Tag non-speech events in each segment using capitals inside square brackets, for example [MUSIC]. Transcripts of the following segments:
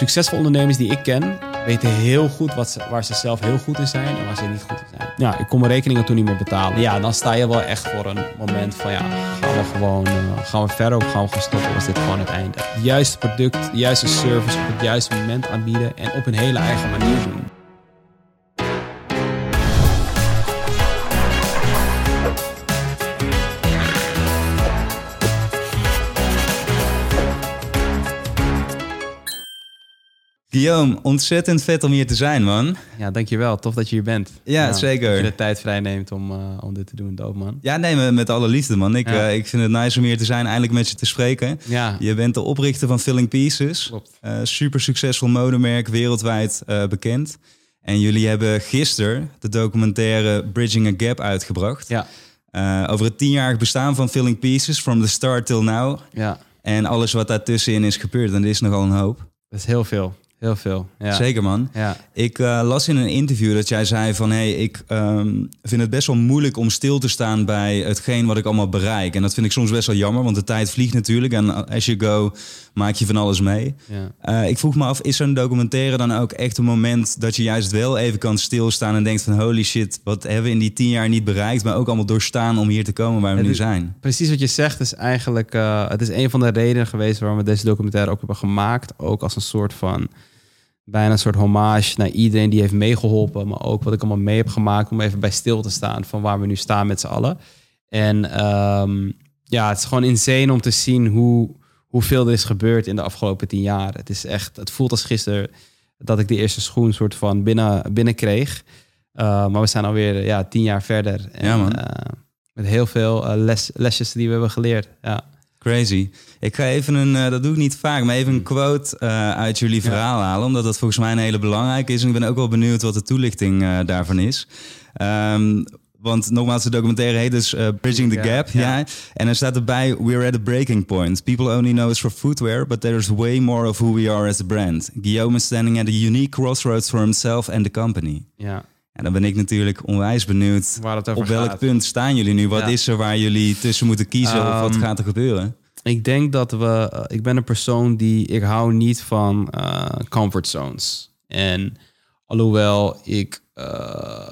succesvolle ondernemers die ik ken, weten heel goed wat ze, waar ze zelf heel goed in zijn en waar ze niet goed in zijn. Ja, ik kon mijn rekeningen toen niet meer betalen. Ja, dan sta je wel echt voor een moment van ja, gaan we gewoon uh, gaan we verder of gaan we gaan stoppen? Was dit gewoon het einde? Het juiste product, de juiste service op het juiste moment aanbieden en op een hele eigen manier doen. Guillaume, ontzettend vet om hier te zijn, man. Ja, dankjewel. Tof dat je hier bent. Ja, zeker. Dat je de tijd vrij neemt om, uh, om dit te doen, doop, man. Ja, nee, met alle liefde, man. Ik, ja. uh, ik vind het nice om hier te zijn, eindelijk met je te spreken. Ja. Je bent de oprichter van Filling Pieces. Klopt. Uh, super succesvol modemerk, wereldwijd bekend. En jullie hebben gisteren de documentaire Bridging a Gap uitgebracht. Ja. over het tienjarig bestaan van Filling Pieces, from the start till now. Ja. En alles wat daartussenin is gebeurd. En er is nogal een hoop. Dat is heel veel. Heel veel. Ja. Zeker man. Ja. Ik uh, las in een interview dat jij zei van hey, ik um, vind het best wel moeilijk om stil te staan bij hetgeen wat ik allemaal bereik. En dat vind ik soms best wel jammer, want de tijd vliegt natuurlijk. En as you go maak je van alles mee. Ja. Uh, ik vroeg me af, is zo'n documentaire dan ook echt een moment dat je juist wel even kan stilstaan en denkt van holy shit, wat hebben we in die tien jaar niet bereikt, maar ook allemaal doorstaan om hier te komen waar we Het nu is- zijn. Precies wat je zegt is eigenlijk... eh, het is een van de redenen geweest waarom we deze documentaire ook hebben gemaakt. Ook als een soort van... Bijna een soort hommage naar iedereen die heeft meegeholpen. Maar ook wat ik allemaal mee heb gemaakt om even bij stil te staan van waar we nu staan met z'n allen. En ehm, ja, het is gewoon insane om te zien hoe, hoeveel er is gebeurd in de afgelopen tien jaar. Het is echt, het voelt als gisteren dat ik de eerste schoen soort van binnen, binnen kreeg. Uh, maar we zijn alweer ja, tien jaar verder. En, Ja, man. eh, met heel veel eh, les, lesjes die we hebben geleerd. Ja. Crazy. Ik ga even een, eh, dat doe ik niet vaak, maar even een quote eh, uit jullie verhaal halen, omdat dat volgens mij een hele belangrijke is. En ik ben ook wel benieuwd wat de toelichting eh, daarvan is. Ehm, want nogmaals, de documentaire heet dus Bridging the Ja, Gap. ja. Ja. En er staat erbij, we're at a breaking point. People only know us for footwear, but there's way more of who we are as a brand. Guillaume is standing at a unique crossroads for himself and the company. ja, En dan ben ik natuurlijk onwijs benieuwd. Op welk gaat. punt staan jullie nu? Wat Ja. is er waar jullie tussen moeten kiezen? of wat Ehm, gaat er gebeuren? Ik denk dat we. eh, ik ben een persoon die. Ik hou niet van eh comfort zones. En alhoewel ik. eh,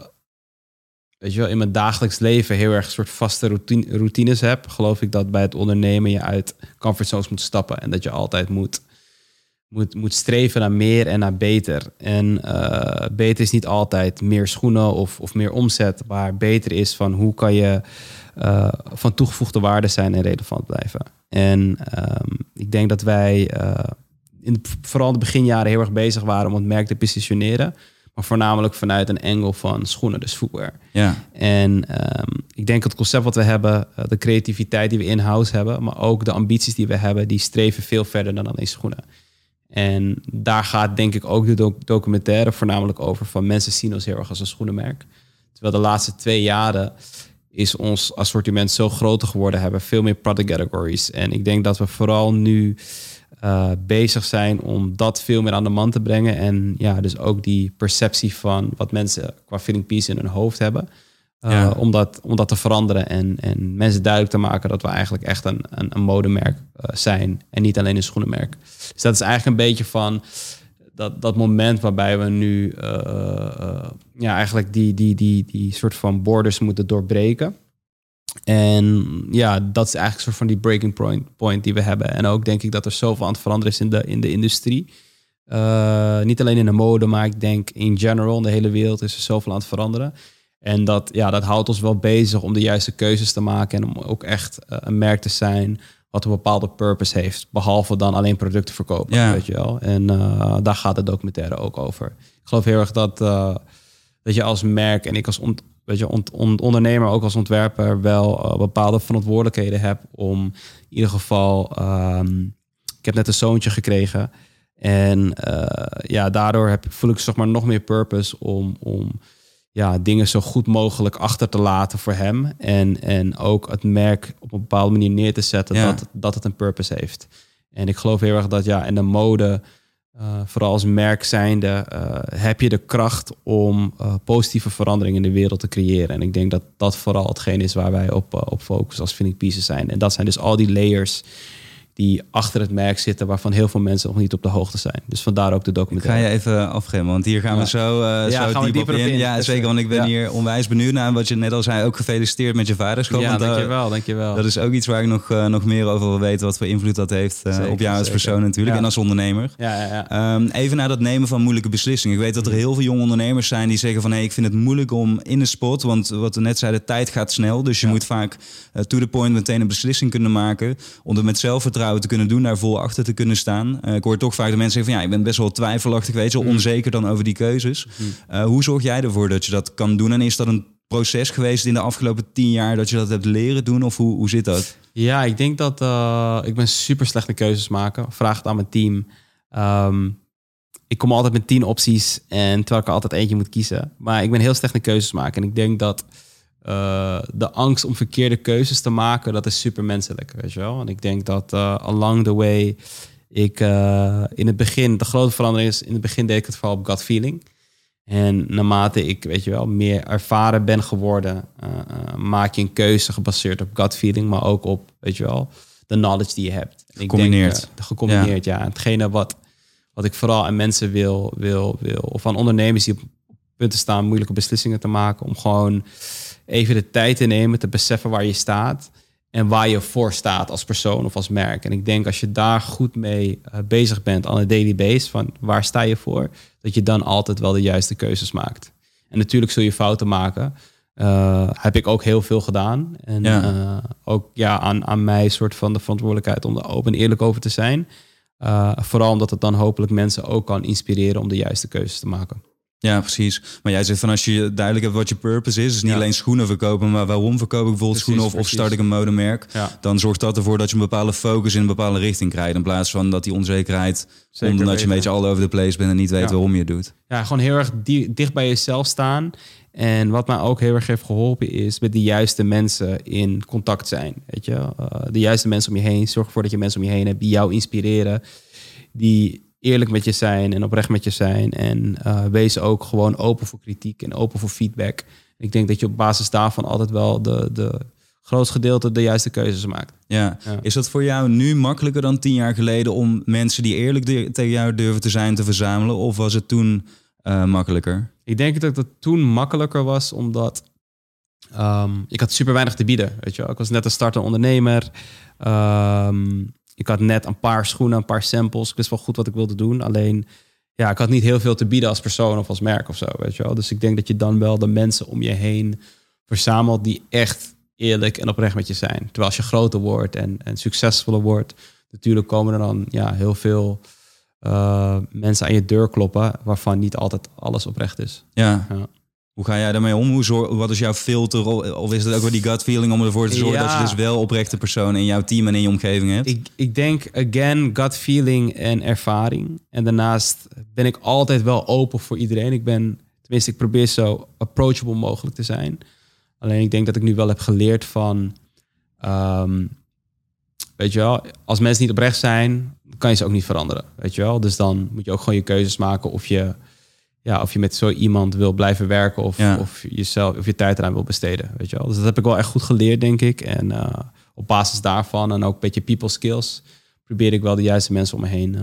weet je wel, in mijn dagelijks leven heel erg een soort vaste routine, routines heb, geloof ik dat bij het ondernemen je uit comfort zones moet stappen. En dat je altijd moet, moet, moet streven naar meer en naar beter. En eh, beter is niet altijd meer schoenen of, of meer omzet, maar beter is van hoe kan je eh, van toegevoegde waarde zijn en relevant blijven. En ehm, ik denk dat wij eh, in vooral de beginjaren heel erg bezig waren om het merk te positioneren. Maar voornamelijk vanuit een angle van schoenen, dus footwear. Ja. En ehm, ik denk het concept wat we hebben, de creativiteit die we in-house hebben, maar ook de ambities die we hebben, die streven veel verder dan alleen schoenen. En daar gaat denk ik ook de doc- documentaire voornamelijk over van mensen zien ons heel erg als een schoenenmerk. Terwijl de laatste twee jaren is ons assortiment zo groter geworden, hebben veel meer product categories. En ik denk dat we vooral nu eh, bezig zijn om dat veel meer aan de man te brengen. En ja, dus ook die perceptie van wat mensen qua feeling piece in hun hoofd hebben. Eh, om, dat, om dat te veranderen en, en mensen duidelijk te maken dat we eigenlijk echt een, een, een modemerk eh, zijn en niet alleen een schoenenmerk. Dus dat is eigenlijk een beetje van dat, dat moment waarbij we nu eh, ja, eigenlijk die, die, die, die soort van borders moeten doorbreken. En ja, dat is eigenlijk een soort van die breaking point, point die we hebben. En ook denk ik dat er zoveel aan het veranderen is in de, in de industrie. Niet alleen in de mode, maar ik denk in general, in de hele wereld is er zoveel aan het veranderen. En dat, ja, dat houdt ons wel bezig om de juiste keuzes te maken en om ook echt eh, een merk te zijn wat een bepaalde purpose heeft. Behalve dan alleen producten verkopen, Ja. weet je wel. En eh, daar gaat de documentaire ook over. Ik geloof heel erg dat, eh, dat je als merk en ik als weet je, on- ondernemer, ook als ontwerper, wel bepaalde verantwoordelijkheden heb om in ieder geval... ehm, ik heb net een zoontje gekregen. En ja, daardoor heb, voel ik zeg maar nog meer purpose om, om ja, dingen zo goed mogelijk achter te laten voor hem. En, en ook het merk op een bepaalde manier neer te zetten Ja. dat, dat het een purpose heeft. En ik geloof heel erg dat ja, in de mode, eh, vooral als merk zijnde, eh, heb je de kracht om eh, positieve verandering in de wereld te creëren. En ik denk dat dat vooral hetgeen is waar wij op, op focussen als Feeling Pieces zijn. En dat zijn dus al die layers die achter het merk zitten, waarvan heel veel mensen nog niet op de hoogte zijn. Dus vandaar ook de Ik ga documentaire. je even afremmen, want hier gaan we Ja. zo, eh Ja, zo gaan we diep dieper op in. in. Ja, Dus, zeker, want ik ben ja. hier onwijs benieuwd naar. Wat je net al zei, ook gefeliciteerd met je vaderschap. ja, want, eh, dankjewel, dankjewel. Dat is ook iets waar ik nog, eh, nog meer over wil weten. Wat voor invloed dat heeft eh, Zeker, op jou als zeker. persoon natuurlijk en als ondernemer. ja, ja, ja. Ehm, even naar dat nemen van moeilijke beslissingen. Ik weet dat er heel veel jonge ondernemers zijn die zeggen van... hé, ik vind het moeilijk om in de spot... want wat we net zeiden, tijd gaat snel. Dus je moet vaak eh, to the point meteen een beslissing kunnen maken... om het met zelfvertrouwen te kunnen doen, daar vol achter te kunnen staan. Eh, ik hoor toch vaak de mensen zeggen van... ja, ik ben best wel twijfelachtig, weet je, Mm. onzeker dan over die keuzes. Mm. Eh, hoe zorg jij ervoor dat je dat kan doen? En is dat een proces geweest in de afgelopen tien jaar... dat je dat hebt leren doen? Of hoe, hoe zit dat? Ja, ik denk dat eh, ik ben super slecht in keuzes maken. Vraag het aan mijn team. Ehm, ik kom altijd met tien opties en terwijl ik er altijd eentje moet kiezen. Maar ik ben heel slecht in keuzes maken. En ik denk dat eh, de angst om verkeerde keuzes te maken, dat is super menselijk, weet je wel. En ik denk dat eh, along the way ik eh, in het begin, de grote verandering is, in het begin deed ik het vooral op gut feeling. En naarmate ik, weet je wel, meer ervaren ben geworden, maak je een keuze gebaseerd op gut feeling, maar ook op, weet je wel, de knowledge die je hebt. En ik Gecombineerd. Denk, gecombineerd, ja. Hetgene wat, wat ik vooral aan mensen wil, wil, wil, of aan ondernemers die op punten staan moeilijke beslissingen te maken, om gewoon even de tijd te nemen, te beseffen waar je staat en waar je voor staat als persoon of als merk. En ik denk als je daar goed mee eh, bezig bent aan een daily base, van waar sta je voor, dat je dan altijd wel de juiste keuzes maakt. En natuurlijk zul je fouten maken. Eh, heb ik ook heel veel gedaan. En Ja. eh, ook ja, aan, aan mij soort van de verantwoordelijkheid om er open en eerlijk over te zijn. Vooral omdat het dan hopelijk mensen ook kan inspireren om de juiste keuzes te maken. Ja, precies. Maar jij zegt van als je duidelijk hebt wat je purpose is, dus niet Ja. alleen schoenen verkopen, maar waarom verkoop ik bijvoorbeeld Precies, schoenen of, start ik een modemerk, Ja, dan zorgt dat ervoor dat je een bepaalde focus in een bepaalde richting krijgt. In plaats van dat die onzekerheid, Zeker omdat je een beetje all over the place bent en niet weet Ja. waarom je het doet. ja, gewoon heel erg di- dicht bij jezelf staan. En wat mij ook heel erg heeft geholpen is met de juiste mensen in contact zijn. Weet je, Eh, de juiste mensen om je heen. Zorg ervoor dat je mensen om je heen hebt die jou inspireren, die eerlijk met je zijn en oprecht met je zijn. En eh, wees ook gewoon open voor kritiek en open voor feedback. Ik denk dat je op basis daarvan altijd wel de, de grootste gedeelte de juiste keuzes maakt. Ja. Ja. Is dat voor jou nu makkelijker dan tien jaar geleden om mensen die eerlijk tegen jou durven te zijn te verzamelen? Of was het toen eh, makkelijker? Ik denk dat het toen makkelijker was, omdat ehm, ik had super weinig te bieden. Weet je wel. Ik was net een startende ondernemer. Ehm, ik had net een paar schoenen, een paar samples. Ik wist wel goed wat ik wilde doen. Alleen, ja, ik had niet heel veel te bieden als persoon of als merk of zo. Weet je wel. Dus ik denk dat je dan wel de mensen om je heen verzamelt die echt eerlijk en oprecht met je zijn. Terwijl als je groter wordt en, en succesvoller wordt, natuurlijk komen er dan ja, heel veel eh, mensen aan je deur kloppen, waarvan niet altijd alles oprecht is. Ja. Ja. Hoe ga jij daarmee om? Hoe zor- wat is jouw filter? Of is het ook wel die gut feeling om ervoor te zorgen Ja. dat je dus wel oprechte personen in jouw team en in je omgeving hebt? Ik, ik denk, again, gut feeling en ervaring. En daarnaast ben ik altijd wel open voor iedereen. Ik ben, tenminste, ik probeer zo approachable mogelijk te zijn. Alleen ik denk dat ik nu wel heb geleerd van, ehm, weet je wel, als mensen niet oprecht zijn, kan je ze ook niet veranderen, weet je wel. Dus dan moet je ook gewoon je keuzes maken of je, ja, of je met zo iemand wil blijven werken of, Ja. of jezelf of je tijd eraan wil besteden, weet je wel. Dus dat heb ik wel echt goed geleerd, denk ik. En eh, op basis daarvan en ook een beetje people skills probeer ik wel de juiste mensen om me heen eh,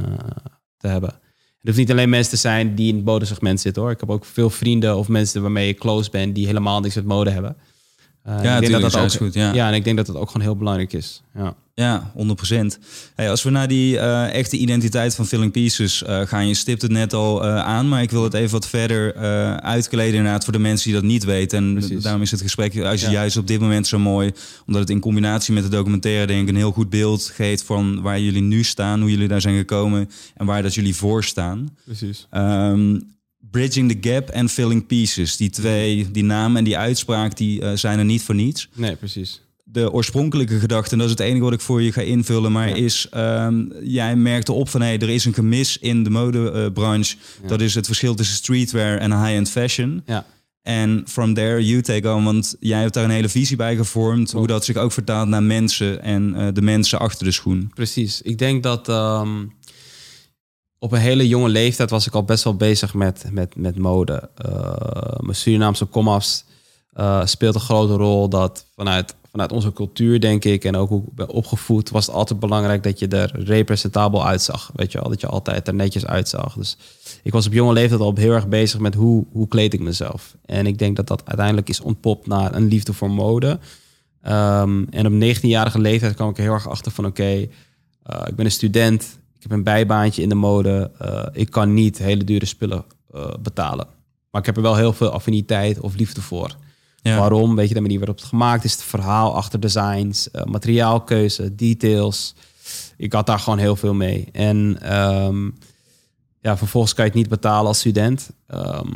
te hebben. Het hoeft niet alleen mensen te zijn die in het modesegment zitten hoor. Ik heb ook veel vrienden of mensen waarmee ik close ben die helemaal niks met mode hebben. Eh, en ik denk tuurlijk, dat dat ook, goed, ja. ja, en ik denk dat dat ook gewoon heel belangrijk is. Ja. Ja, 100%. Hey, als we naar die eh, echte identiteit van Filling Pieces eh, gaan, je stipt het net al aan, maar ik wil het even wat verder uitkleden inderdaad voor de mensen die dat niet weten. En Precies. daarom is het gesprek juist, Ja. juist op dit moment zo mooi, omdat het in combinatie met de documentaire denk ik een heel goed beeld geeft van waar jullie nu staan, hoe jullie daar zijn gekomen en waar dat jullie voor staan. Precies. Ehm, Bridging the Gap en Filling Pieces, die twee, die naam en die uitspraak, die eh, zijn er niet voor niets Nee, precies. de oorspronkelijke gedachte, en dat is het enige wat ik voor je ga invullen, maar Ja. is, ehm, jij merkte op van hé, er is een gemis in de modebranche. Ja. Dat is het verschil tussen streetwear en high-end fashion. Ja. En from there you take on, want jij hebt daar een hele visie bij gevormd, hoe dat zich ook vertaalt naar mensen en eh, de mensen achter de schoen. Precies. Ik denk dat ehm, op een hele jonge leeftijd was ik al best wel bezig met, met, met mode. Eh, mijn Surinaamse komafs eh, speelt een grote rol dat vanuit, vanuit onze cultuur, denk ik, en ook hoe ik ben opgevoed, was het altijd belangrijk dat je er representabel uitzag. Weet je wel, dat je altijd er netjes uitzag. Dus ik was op jonge leeftijd al heel erg bezig met hoe, hoe kleed ik mezelf. En ik denk dat dat uiteindelijk is ontpopt naar een liefde voor mode. Ehm, en op 19-jarige leeftijd kwam ik heel erg achter van oké, eh, ik ben een student, heb een bijbaantje in de mode, eh, ik kan niet hele dure spullen betalen. Maar ik heb er wel heel veel affiniteit of liefde voor. Waarom? Weet je, de manier waarop het gemaakt is, het verhaal achter designs, uh, materiaalkeuze, details. Ik had daar gewoon heel veel mee. En ehm, ja, vervolgens kan je het niet betalen als student. Ehm,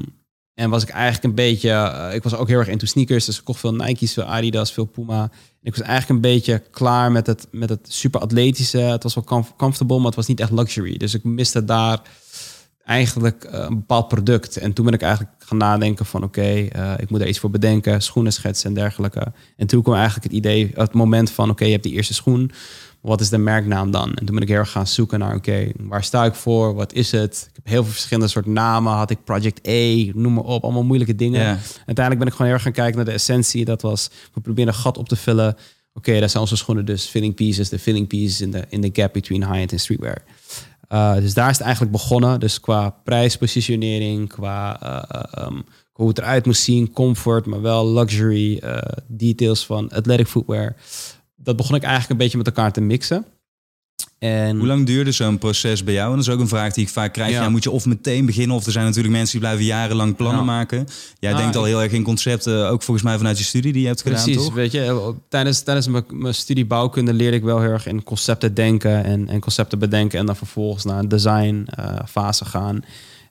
en was ik eigenlijk een beetje, uh, ik was ook heel erg into sneakers, dus ik kocht veel Nike's, veel Adidas, veel Puma. Ik was eigenlijk een beetje klaar met het, met het super atletische. Het was wel comfortable, maar het was niet echt luxury. Dus ik miste daar eigenlijk eh, een bepaald product. En toen ben ik eigenlijk gaan nadenken van oké, eh, ik moet er iets voor bedenken, schoenen schetsen en dergelijke. En toen kwam eigenlijk het idee, het moment van oké, je hebt die eerste schoen, wat is de merknaam dan? En toen ben ik heel erg gaan zoeken naar oké, waar sta ik voor? Wat is het? Ik heb heel veel verschillende soorten namen. Had ik Project A, noem maar op, allemaal moeilijke dingen. Uiteindelijk ben ik gewoon heel erg gaan kijken naar de essentie. Dat was, we proberen een gat op te vullen. Oké, daar zijn onze schoenen dus filling pieces, de filling pieces in de in the gap between high-end en streetwear. Uh, dus daar is het eigenlijk begonnen. Dus qua prijspositionering, qua uh, um, hoe het eruit moest zien, comfort, maar wel luxury, uh, details van athletic footwear. Dat begon ik eigenlijk een beetje met elkaar te mixen. En... Hoe lang duurde zo'n proces bij jou? En dat is ook een vraag die ik vaak krijg. Ja. moet je of meteen beginnen, of er zijn natuurlijk mensen die blijven jarenlang plannen maken. Jij denkt al heel erg in concepten, ook volgens mij vanuit je studie die je hebt gedaan, Precies, weet je, tijdens, tijdens mijn, mijn studie bouwkunde leerde ik wel heel erg in concepten denken en, en concepten bedenken en dan vervolgens naar een design uh, fase gaan.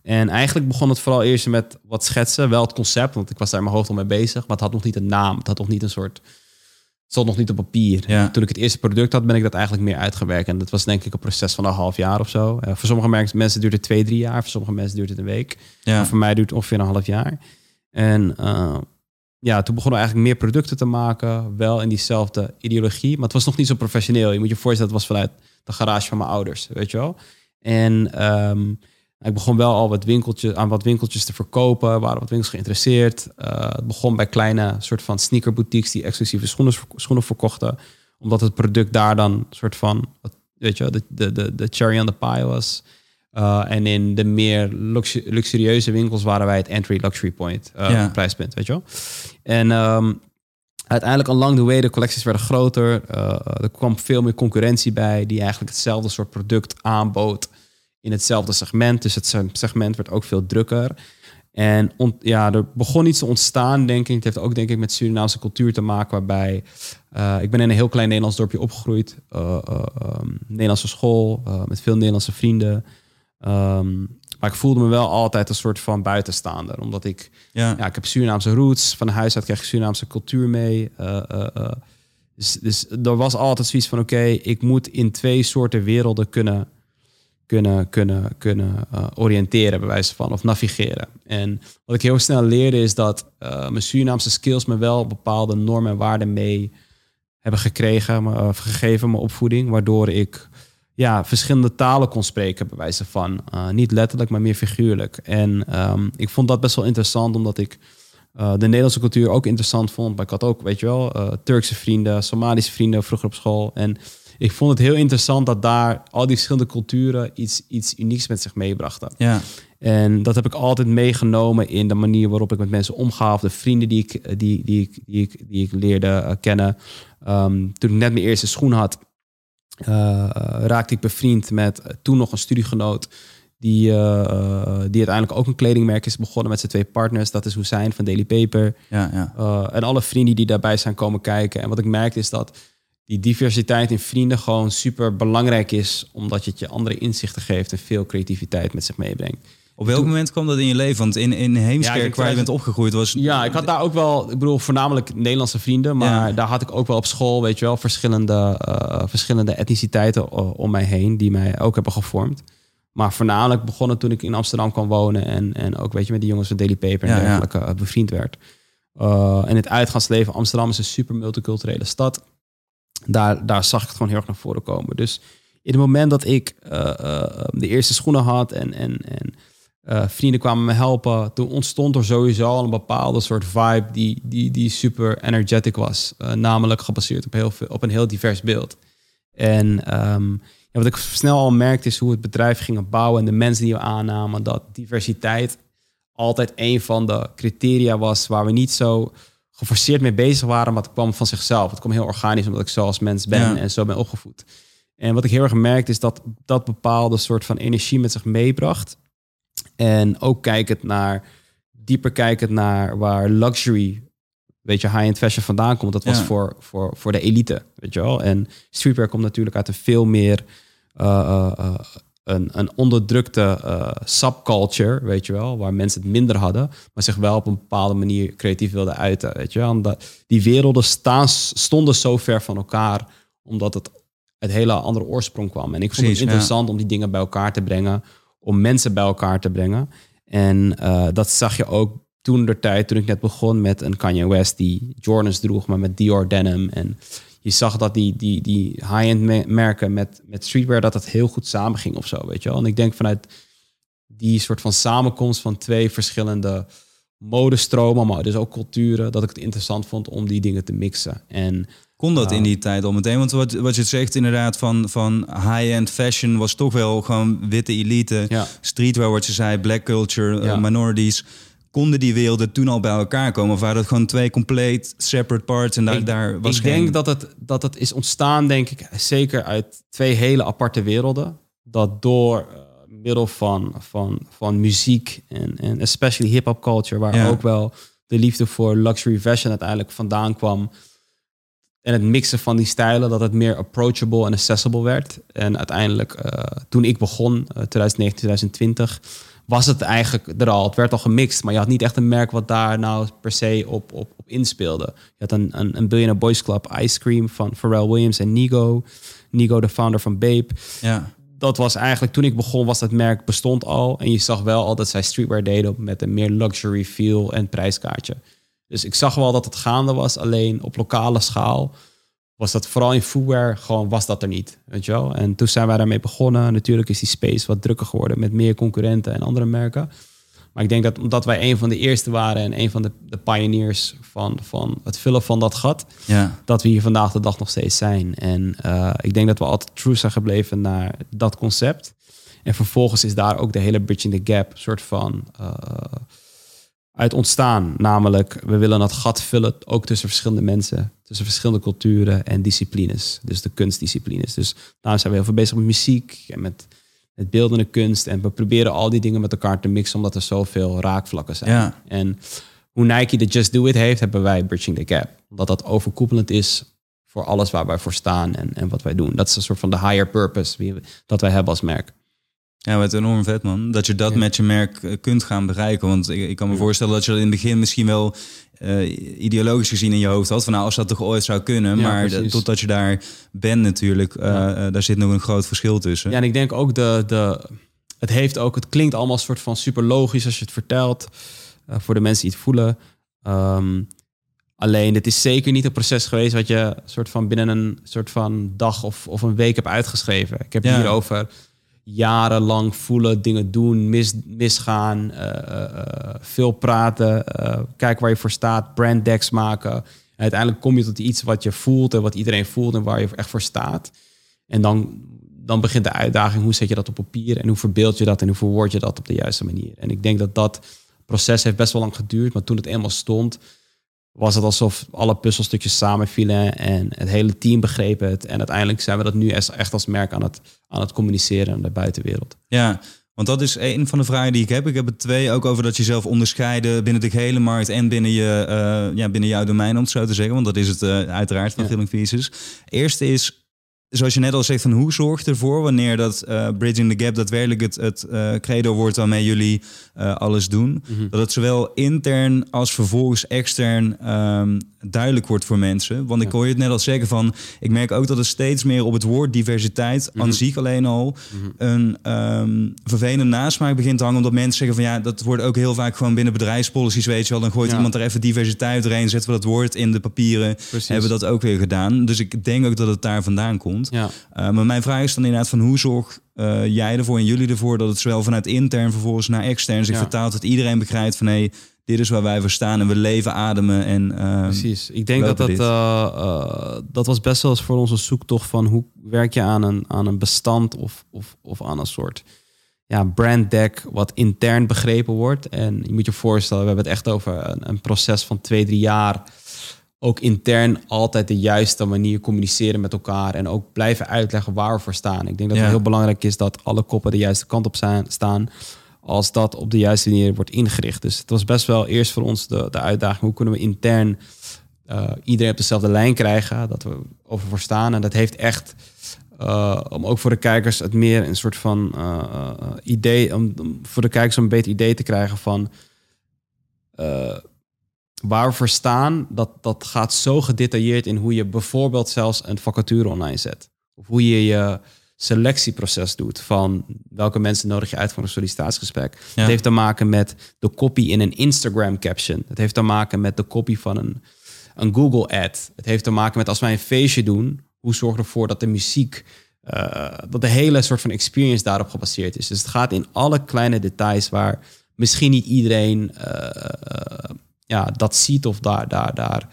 En eigenlijk begon het vooral eerst met wat schetsen, wel het concept, want ik was daar in mijn hoofd al mee bezig, maar het had nog niet een naam, het had nog niet een soort stond nog niet op papier. Ja. Toen ik het eerste product had, ben ik dat eigenlijk meer uitgewerkt. En dat was denk ik een proces van een half jaar of zo. Uh, voor sommige mensen duurt het twee, drie jaar. Voor sommige mensen duurt het een week. Ja. voor mij duurt het ongeveer een half jaar. En uh, ja, toen begonnen we eigenlijk meer producten te maken. Wel in diezelfde ideologie. Maar het was nog niet zo professioneel. Je moet je voorstellen, het was vanuit de garage van mijn ouders. Weet je wel? En um, ik begon wel al wat winkeltjes, aan wat winkeltjes te verkopen. Er waren wat winkels geïnteresseerd. Uh, het begon bij kleine soort van sneakerboutiques die exclusieve schoenen, schoenen verkochten. Omdat het product daar dan soort van, weet je, de, de, de, de cherry on the pie was. Uh, en in de meer luxurieuze winkels waren wij het entry luxury point, uh, ja. prijspunt, weet je wel. En um, uiteindelijk along the way, de collecties werden groter. er kwam veel meer concurrentie bij die eigenlijk hetzelfde soort product aanbood in hetzelfde segment. Dus het segment werd ook veel drukker. En ja, er begon iets te ontstaan, denk ik. Het heeft ook, denk ik, met Surinaamse cultuur te maken, waarbij uh, ik ben in een heel klein Nederlands dorpje opgegroeid. Uh, Nederlandse school, met veel Nederlandse vrienden. Um, maar ik voelde me wel altijd een soort van buitenstaander. Omdat ik, ja, ja ik heb Surinaamse roots. Van huis uit krijg ik Surinaamse cultuur mee. dus, dus er was altijd zoiets van, oké, ik moet in twee soorten werelden kunnen kunnen, kunnen, kunnen uh, oriënteren, bij wijze van, of navigeren. En wat ik heel snel leerde is dat uh, mijn Surinaamse skills me wel bepaalde normen en waarden mee hebben gekregen, uh, gegeven, mijn opvoeding, waardoor ik ja, verschillende talen kon spreken, bij wijze van. niet letterlijk, maar meer figuurlijk. En um, ik vond dat best wel interessant, omdat ik de Nederlandse cultuur ook interessant vond. Maar ik had ook, weet je wel, Turkse vrienden, Somalische vrienden vroeger op school. En ik vond het heel interessant dat daar al die verschillende culturen iets, iets unieks met zich meebrachten. Ja. En dat heb ik altijd meegenomen in de manier waarop ik met mensen omga, of de vrienden die ik, die, die ik, die ik, die ik leerde uh, kennen. Um, toen ik net mijn eerste schoen had, uh, raakte ik bevriend met toen nog een studiegenoot. Die, die uiteindelijk ook een kledingmerk is begonnen met zijn twee partners. Dat is Hussein van Daily Paper. Ja, ja. en alle vrienden die daarbij zijn komen kijken. En wat ik merkte is dat die diversiteit in vrienden gewoon super belangrijk is, omdat je het je andere inzichten geeft en veel creativiteit met zich meebrengt. Op welk moment kwam dat in je leven? Want in, in Heemskerk, waar je bent opgegroeid, was... Ja, ik had daar ook wel, ik bedoel, voornamelijk Nederlandse vrienden. Maar daar had ik ook wel op school, weet je wel, verschillende, uh, verschillende etniciteiten om mij heen... die mij ook hebben gevormd. Maar voornamelijk begonnen toen ik in Amsterdam kwam wonen... en, en ook, weet je, met die jongens van Daily Paper en dergelijke uh, bevriend werd. Uh, en het uitgaansleven, Amsterdam is een super multiculturele stad daar, daar zag ik het gewoon heel erg naar voren komen. Dus in het moment dat ik uh, uh, de eerste schoenen had en, en, en Uh, vrienden kwamen me helpen. Toen ontstond er sowieso al een bepaalde soort vibe die, die, die super energetic was. Namelijk gebaseerd op, heel veel, op een heel divers beeld. En um, ja, wat ik snel al merkte is hoe het bedrijf ging bouwen en de mensen die we aannamen, dat diversiteit altijd een van de criteria was waar we niet zo geforceerd mee bezig waren, maar het kwam van zichzelf. Het kwam heel organisch omdat ik zo als mens ben en zo ben opgevoed. En wat ik heel erg merkte is dat dat bepaalde soort van energie met zich meebracht. En ook kijkend naar, dieper kijkend naar waar luxury, weet je, high-end fashion vandaan komt. Dat was voor, voor, voor de elite, weet je wel. En streetwear komt natuurlijk uit een veel meer uh, uh, een, een onderdrukte uh, subculture, weet je wel, waar mensen het minder hadden, maar zich wel op een bepaalde manier creatief wilden uiten, weet je wel. Omdat die werelden staan, stonden zo ver van elkaar, omdat het uit hele andere oorsprong kwam. En ik vond het interessant om die dingen bij elkaar te brengen, om mensen bij elkaar te brengen. En uh, dat zag je ook toen de tijd, toen ik net begon met een Kanye West die Jordans droeg, maar met Dior denim en je zag dat die, die, die high-end merken met, met streetwear, dat dat heel goed samenging of zo, weet je wel. En ik denk vanuit die soort van samenkomst van twee verschillende modestromen, maar dus ook culturen, dat ik het interessant vond om die dingen te mixen. En kon dat in die tijd al meteen? Want wat, wat je zegt inderdaad van, van high-end fashion was toch wel gewoon witte elite. Ja. Streetwear, wat je zei, black culture, ja. minorities konden die werelden toen al bij elkaar komen? Of waren dat gewoon twee compleet separate parts en daar, ik, daar was Ik denk dat het, dat het is ontstaan, denk ik, zeker uit twee hele aparte werelden. Dat door uh, middel van, van, van muziek en, en especially hip-hop culture, waar ook wel de liefde voor luxury fashion uiteindelijk vandaan kwam. En het mixen van die stijlen, dat het meer approachable en accessible werd. En uiteindelijk, uh, toen ik begon, uh, 2019, 2020 was het eigenlijk er al. Het werd al gemixt, maar je had niet echt een merk wat daar nou per se op, op, op inspeelde. Je had een, een, een Billionaire Boys Club Ice Cream van Pharrell Williams en Nigo. Nigo, de founder van Babe. Ja. Dat was eigenlijk, toen ik begon, was dat merk bestond al. En je zag wel al dat zij streetwear deden met een meer luxury feel en prijskaartje. Dus ik zag wel dat het gaande was, alleen op lokale schaal was dat vooral in footwear gewoon was dat er niet, weet je wel. En toen zijn wij daarmee begonnen. Natuurlijk is die space wat drukker geworden met meer concurrenten en andere merken. Maar ik denk dat omdat wij een van de eerste waren en een van de, de pioneers van, van het vullen van dat gat, ja. dat we hier vandaag de dag nog steeds zijn. En uh, ik denk dat we altijd true zijn gebleven naar dat concept. En vervolgens is daar ook de hele Bridging the Gap soort van uh, uit ontstaan. Namelijk, we willen dat gat vullen ook tussen verschillende mensen, tussen verschillende culturen en disciplines. Dus de kunstdisciplines. Dus daarom zijn we heel veel bezig met muziek en met, met beeldende kunst. En we proberen al die dingen met elkaar te mixen, omdat er zoveel raakvlakken zijn. Ja. En hoe Nike de Just Do It heeft, hebben wij Bridging the Gap. Omdat dat overkoepelend is voor alles waar wij voor staan en, en wat wij doen. Dat is een soort van de higher purpose dat wij hebben als merk. Ja, wat enorm vet man. Dat je dat met je merk eh, kunt gaan bereiken. Want ik, ik kan me voorstellen dat je dat in het begin misschien wel uh, ideologisch gezien in je hoofd had. Van nou, als dat toch ooit zou kunnen. maar totdat je daar bent natuurlijk, uh, daar zit nog een groot verschil tussen. Ja, en ik denk ook de, de het heeft ook, het klinkt allemaal soort van super logisch als je het vertelt. voor de mensen die het voelen. Um, alleen, het is zeker niet een proces geweest wat je soort van binnen een soort van dag of, of een week hebt uitgeschreven. Ik heb ja. hier over jarenlang voelen, dingen doen, mis, misgaan, uh, uh, veel praten, uh, kijken waar je voor staat, brand maken. En uiteindelijk kom je tot iets wat je voelt en wat iedereen voelt en waar je echt voor staat. En dan, dan begint de uitdaging, hoe zet je dat op papier en hoe verbeeld je dat en hoe verwoord je dat op de juiste manier. En ik denk dat dat proces heeft best wel lang geduurd, maar toen het eenmaal stond, was het alsof alle puzzelstukjes samenvielen en het hele team begreep het. En uiteindelijk zijn we dat nu echt als merk aan het, aan het communiceren aan de buitenwereld. Ja, want dat is een van de vragen die ik heb. Ik heb het twee ook over dat je zelf onderscheiden binnen de gehele markt en binnen, je, uh, ja, binnen jouw domein, om het zo te zeggen. Want dat is het uh, uiteraard van ja. Filming Pieces. Eerste is, zoals je net al zegt, van hoe zorgt ervoor wanneer dat uh, Bridging the Gap daadwerkelijk het, het uh, credo wordt waarmee jullie uh, alles doen. Mm -hmm. Dat het zowel intern als vervolgens extern um, duidelijk wordt voor mensen. Want ik hoor je het net al zeggen van, ik merk ook dat er steeds meer op het woord diversiteit mm -hmm. aan zich alleen al mm -hmm. een um, vervelende nasmaak begint te hangen. Omdat mensen zeggen van ja, dat wordt ook heel vaak gewoon binnen bedrijfspolicies, weet je wel. Dan gooit ja. iemand er even diversiteit doorheen, zetten we dat woord in de papieren. Precies. Hebben we dat ook weer gedaan. Dus ik denk ook dat het daar vandaan komt. Ja. Uh, maar mijn vraag is dan inderdaad van hoe zorg uh, jij ervoor en jullie ervoor dat het zowel vanuit intern vervolgens naar extern zich Ja. vertaalt, dat iedereen begrijpt van hé, dit is waar wij voor staan en we leven, ademen en uh, Precies. Ik denk dat dat, uh, dat was best wel eens voor onze zoektocht van hoe werk je aan een, aan een bestand of, of, of aan een soort ja, brand deck wat intern begrepen wordt. En je moet je voorstellen, we hebben het echt over een, een proces van twee, drie jaar. Ook intern altijd de juiste manier communiceren met elkaar en ook blijven uitleggen waar we voor staan. Ik denk dat Ja. het heel belangrijk is dat alle koppen de juiste kant op zijn, staan als dat op de juiste manier wordt ingericht. Dus het was best wel eerst voor ons de, de uitdaging, hoe kunnen we intern uh, iedereen op dezelfde lijn krijgen, dat we over voor staan. En dat heeft echt, uh, om ook voor de kijkers het meer een soort van uh, idee, om, om, voor de kijkers een beter idee te krijgen van uh, waar we voor staan. Dat, dat gaat zo gedetailleerd in hoe je bijvoorbeeld zelfs een vacature online zet. Of hoe je je selectieproces doet van welke mensen nodig je uit voor een sollicitatiegesprek. Ja. Het heeft te maken met de copy in een Instagram caption. Het heeft te maken met de copy van een, een Google ad. Het heeft te maken met als wij een feestje doen, hoe zorgen we ervoor dat de muziek, uh, dat de hele soort van experience daarop gebaseerd is. Dus het gaat in alle kleine details waar misschien niet iedereen uh, ja, dat ziet of daar, daar, daar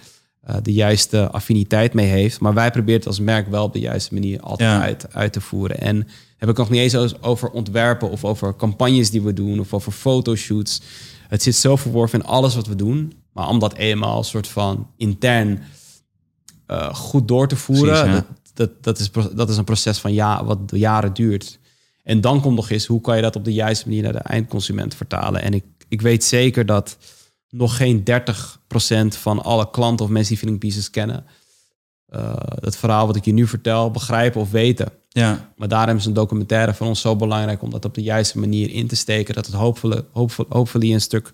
uh, de juiste affiniteit mee heeft. Maar wij proberen het als merk wel op de juiste manier altijd ja. uit, uit te voeren. En heb ik nog niet eens over ontwerpen of over campagnes die we doen of over fotoshoots. Het zit zo verworven in alles wat we doen. Maar om dat eenmaal soort van intern uh, goed door te voeren, Precies, dat, dat, dat, is, dat is een proces van ja, wat jaren duurt. En dan komt nog eens, hoe kan je dat op de juiste manier naar de eindconsument vertalen? En ik, ik weet zeker dat nog geen 30% van alle klanten of mensen die Feeling Pieces kennen, uh, het verhaal wat ik je nu vertel, begrijpen of weten. Ja. Maar daarom is een documentaire voor ons zo belangrijk om dat op de juiste manier in te steken. Dat het hopelijk, hopelijk, hopelijk een stuk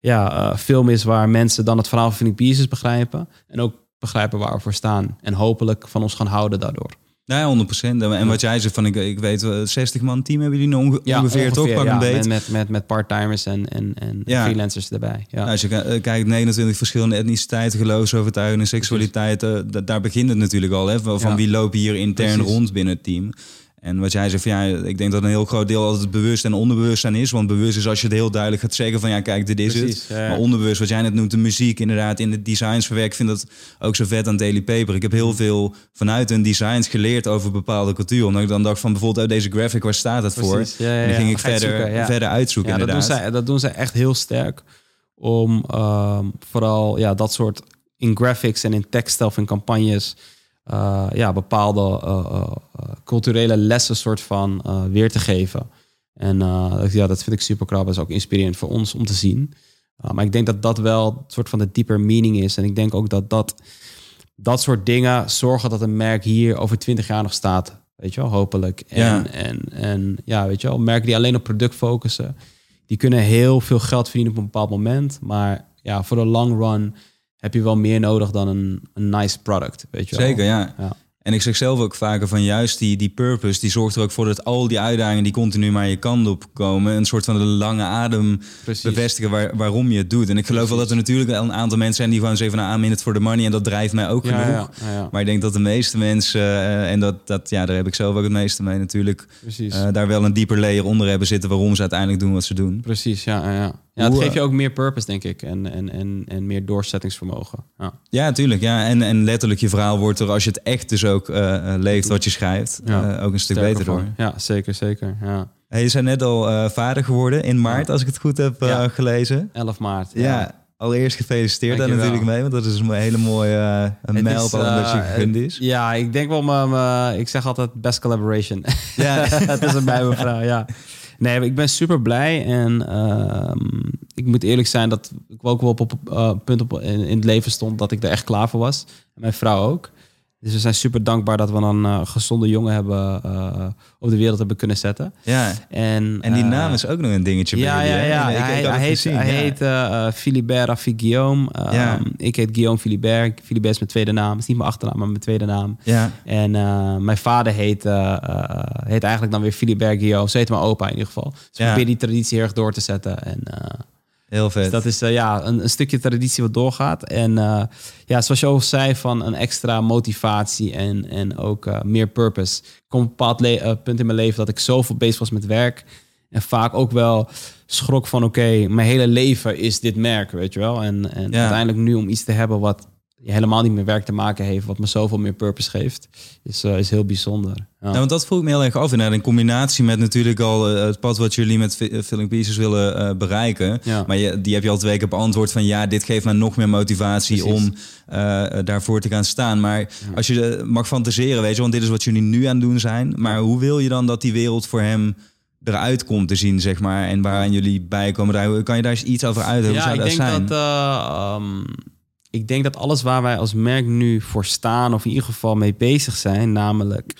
ja, uh, film is waar mensen dan het verhaal van Feeling Pieces begrijpen. En ook begrijpen waar we voor staan. En hopelijk van ons gaan houden daardoor. Ja, 100%. En wat jij zegt van, ik, ik weet, 60 man team hebben jullie onge ja, ongeveer, ongeveer toch? Pak ja, een. Met, met, met, met part-timers en, en, en Ja. freelancers erbij. Ja. Nou, als je ki- kijkt, 29 verschillende etniciteiten, geloofsovertuigingen, seksualiteit, eh, da- daar begint het natuurlijk al. Hè, van wie lopen hier intern Precies. rond binnen het team. En wat jij zegt, van, ja, ik denk dat een heel groot deel altijd bewust en onderbewustzijn is. Want bewust is als je het heel duidelijk gaat zeggen van ja, kijk, dit is Precies, het. ja. Maar onderbewust, wat jij net noemt, de muziek inderdaad, in de designs verwerkt. Ik vind dat ook zo vet aan Daily Paper. Ik heb heel veel vanuit hun designs geleerd over bepaalde cultuur. Omdat ik dan dacht van bijvoorbeeld, oh, deze graphic, waar staat het voor? Ja, ja, En dan ging ik verder, zoeken, verder uitzoeken Ja, dat doen, zij, dat doen zij echt heel sterk. Om ehm, vooral ja, dat soort in graphics en in tekst of in campagnes... eh, ja, bepaalde eh, eh, culturele lessen soort van weer te geven. En ja, dat vind ik super krap. Dat is ook inspirerend voor ons om te zien. Maar ik denk dat dat wel een soort van de dieper meaning is. En ik denk ook dat dat, dat soort dingen zorgen dat een merk hier over twintig jaar nog staat. Weet je wel, hopelijk. En, Ja. en, en ja, weet je wel, merken die alleen op product focussen, die kunnen heel veel geld verdienen op een bepaald moment. Maar ja, voor de long run heb je wel meer nodig dan een, een nice product. Weet je wel. Zeker, ja. Ja. En ik zeg zelf ook vaker van juist die, die purpose, die zorgt er ook voor dat al die uitdagingen die continu maar je kant op komen, een soort van de lange adem Precies. bevestigen waar, waarom je het doet. En ik geloof wel dat er natuurlijk wel een aantal mensen zijn die gewoon zeggen van nou, I'm in it for the money en dat drijft mij ook Ja, genoeg. ja. Maar ik denk dat de meeste mensen, eh, en dat, dat, ja, daar heb ik zelf ook het meeste mee natuurlijk, eh, daar wel een dieper layer onder hebben zitten waarom ze uiteindelijk doen wat ze doen. Precies, ja. ja, ja. het geeft je eh, ook meer purpose, denk ik. En, en, en, en meer doorzettingsvermogen. Ja. Ja, tuurlijk. Ja. En, en letterlijk je verhaal wordt er, als je het echt dus ook eh, eh, leeft wat je schrijft, Ja. ook een stuk Sterker beter door. Ja, zeker, zeker. Ja. Hey, je zijn net al vader geworden in maart, als ik het goed heb gelezen. 11 maart. Ja. allereerst gefeliciteerd daar natuurlijk mee, want dat is een hele mooie uh, een mijlpaal is, uh, dat je gegund is. Ja, ik denk wel, mijn, ik zeg altijd best collaboration. Ja. Tussen mij en mijn vrouw, ja. Nee, ik ben super blij en ehm, ik moet eerlijk zijn dat ik ook wel op op uh, punt op in, in het leven stond dat ik er echt klaar voor was. Mijn vrouw ook. Dus we zijn super dankbaar dat we een eh, gezonde jongen hebben uh, op de wereld hebben kunnen zetten. Ja. En, En die uh, naam is ook nog een dingetje bij ja, jullie, ja. Ik- hij, het heet, gezien, hij ja. heet eh, eh, Philibert Guillaume. Um, Ja. Ik heet Guillaume Philibert. Philibert is mijn tweede naam. is niet mijn achternaam, maar mijn tweede naam. Ja. En eh, mijn vader heet, eh, eh, heet eigenlijk dan weer Philibert Guillaume. Zo heet mijn opa in ieder geval. Dus ik probeer die traditie heel erg door te zetten. En, eh, Heel vet. Dus dat is eh, ja, een, een stukje traditie wat doorgaat. En eh, ja, zoals je al zei, van een extra motivatie en, en ook eh, meer purpose. Ik kom op een bepaald punt in mijn leven dat ik zoveel bezig was met werk. En vaak ook wel schrok van, oké, mijn hele leven is dit merk, weet je wel. En, en Ja. uiteindelijk nu om iets te hebben wat helemaal niet met werk te maken heeft, wat me zoveel meer purpose geeft, is, eh, is heel bijzonder. Ja. Ja, want dat vroeg ik me heel erg af. Inderdaad, in combinatie met natuurlijk al eh, het pad wat jullie met Fi- eh, Filling Pieces willen bereiken. Ja. Maar je, die heb je al twee keer beantwoord van ja, dit geeft mij nog meer motivatie Precies. om daarvoor te gaan staan. Maar als je mag fantaseren, weet je, want dit is wat jullie nu aan het doen zijn. Maar hoe wil je dan dat die wereld voor hem eruit komt te zien, zeg maar? En waaraan jullie bijkomen. Daar, kan je daar eens iets over uit? Hoe Ja, zou ik dat denk zijn? dat, eh, ehm, ik denk dat alles waar wij als merk nu voor staan, of in ieder geval mee bezig zijn, namelijk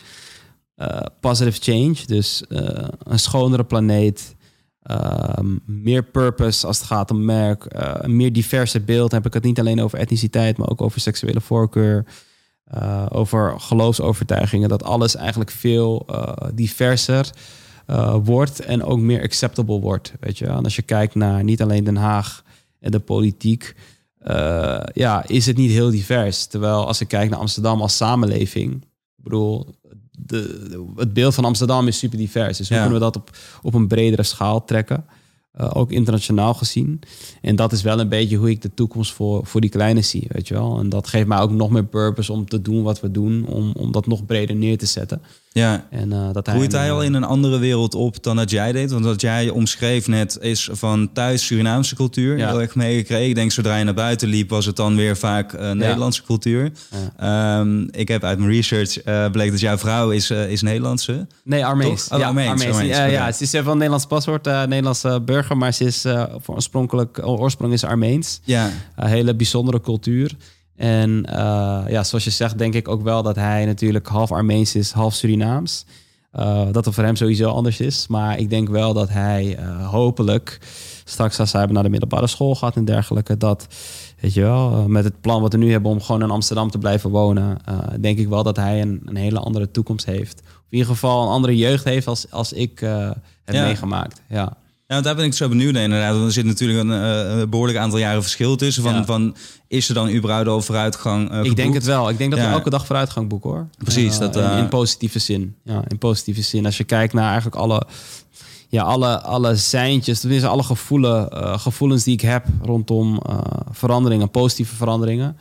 eh, positive change, dus eh, een schonere planeet, ehm, meer purpose als het gaat om merk, eh, een meer diverse beeld. Dan heb ik het niet alleen over etniciteit, maar ook over seksuele voorkeur, over geloofsovertuigingen. Dat alles eigenlijk veel diverser wordt en ook meer acceptable wordt. Weet je? En als je kijkt naar niet alleen Den Haag en de politiek, eh, ja, is het niet heel divers. Terwijl als ik kijk naar Amsterdam als samenleving, ik bedoel, de, de- het beeld van Amsterdam is super divers. Dus hoe Ja. kunnen we dat op, op een bredere schaal trekken? Eh, ook internationaal gezien. En dat is wel een beetje hoe ik de toekomst voor, voor die kleine zie, weet je wel. En dat geeft mij ook nog meer purpose om te doen wat we doen, om, om dat nog breder neer te zetten. Ja. En, eh, dat Groeit hij al eh, in een andere wereld op dan dat jij deed? Want wat jij omschreef net is van thuis Surinaamse cultuur. Ja. Heel erg meegekregen. Ik denk zodra je naar buiten liep was het dan weer vaak eh, Nederlandse cultuur. Ehm, ik heb uit mijn research eh, bleek dat jouw vrouw is, is Nederlandse. Nee, Armeens. Oh, ja, Armeens, Armeens. Armeens, Ja, ze is van een Nederlands paspoort, Nederlandse burger, maar ze is oorspronkelijk oorsprong is Armeens. Ja, Een hele bijzondere cultuur. En eh, ja, zoals je zegt, denk ik ook wel dat hij natuurlijk half Armeens is, half Surinaams. Eh, dat het voor hem sowieso anders is. Maar ik denk wel dat hij eh, hopelijk straks als hij naar de middelbare school gaat en dergelijke, dat weet je wel, met het plan wat we nu hebben om gewoon in Amsterdam te blijven wonen, denk ik wel dat hij een, een hele andere toekomst heeft. Of in ieder geval een andere jeugd heeft als, als ik heb Ja. meegemaakt. Ja. Ja, want daar ben ik zo benieuwd naar inderdaad. Want er zit natuurlijk een, eh, behoorlijk aantal jaren verschil tussen. Van, van, is er dan überhaupt al vooruitgang eh, Ik denk het wel. Ik denk dat we elke dag vooruitgang boeken hoor. Precies, Eh, dat, in, eh, in positieve zin. Ja, in positieve zin. Als je kijkt naar eigenlijk alle, ja, alle, alle seintjes, tenminste alle gevoelen, eh, gevoelens die ik heb rondom eh, veranderingen, positieve veranderingen,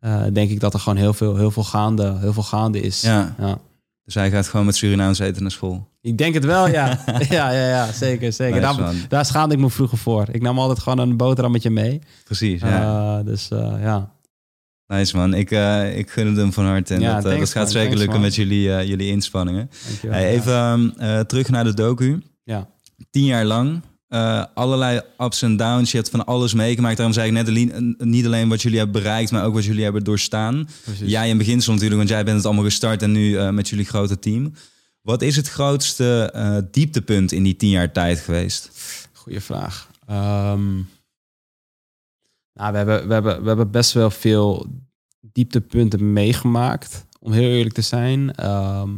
eh, denk ik dat er gewoon heel veel, heel veel, gaande, heel veel gaande is. Ja. Ja. Dus hij gaat gewoon met Surinaams eten naar school. Ik denk het wel, ja. [LAUGHS] ja, ja, ja, zeker, zeker. Nice, daar, daar schaamde ik me vroeger voor. Ik nam altijd gewoon een boterhammetje mee. Precies, ja. Eh, dus eh, ja. Nice man, ik, eh, ik gun het hem van harte. En Ja, dat, thanks, dat gaat zeker Thanks, lukken man. met jullie, jullie inspanningen. Dankjewel. Hey, even ehm, eh, terug naar de docu. Ja. Tien jaar lang, allerlei ups en downs. Je hebt van alles meegemaakt. Daarom zei ik net ali- niet alleen wat jullie hebben bereikt, maar ook wat jullie hebben doorstaan. Precies. Jij in beginsel natuurlijk, want jij bent het allemaal gestart en nu met jullie grote team. Wat is het grootste eh, dieptepunt in die tien jaar tijd geweest? Goeie vraag. Ehm, nou, we, hebben, we, hebben, we hebben best wel veel dieptepunten meegemaakt, om heel eerlijk te zijn. Ehm,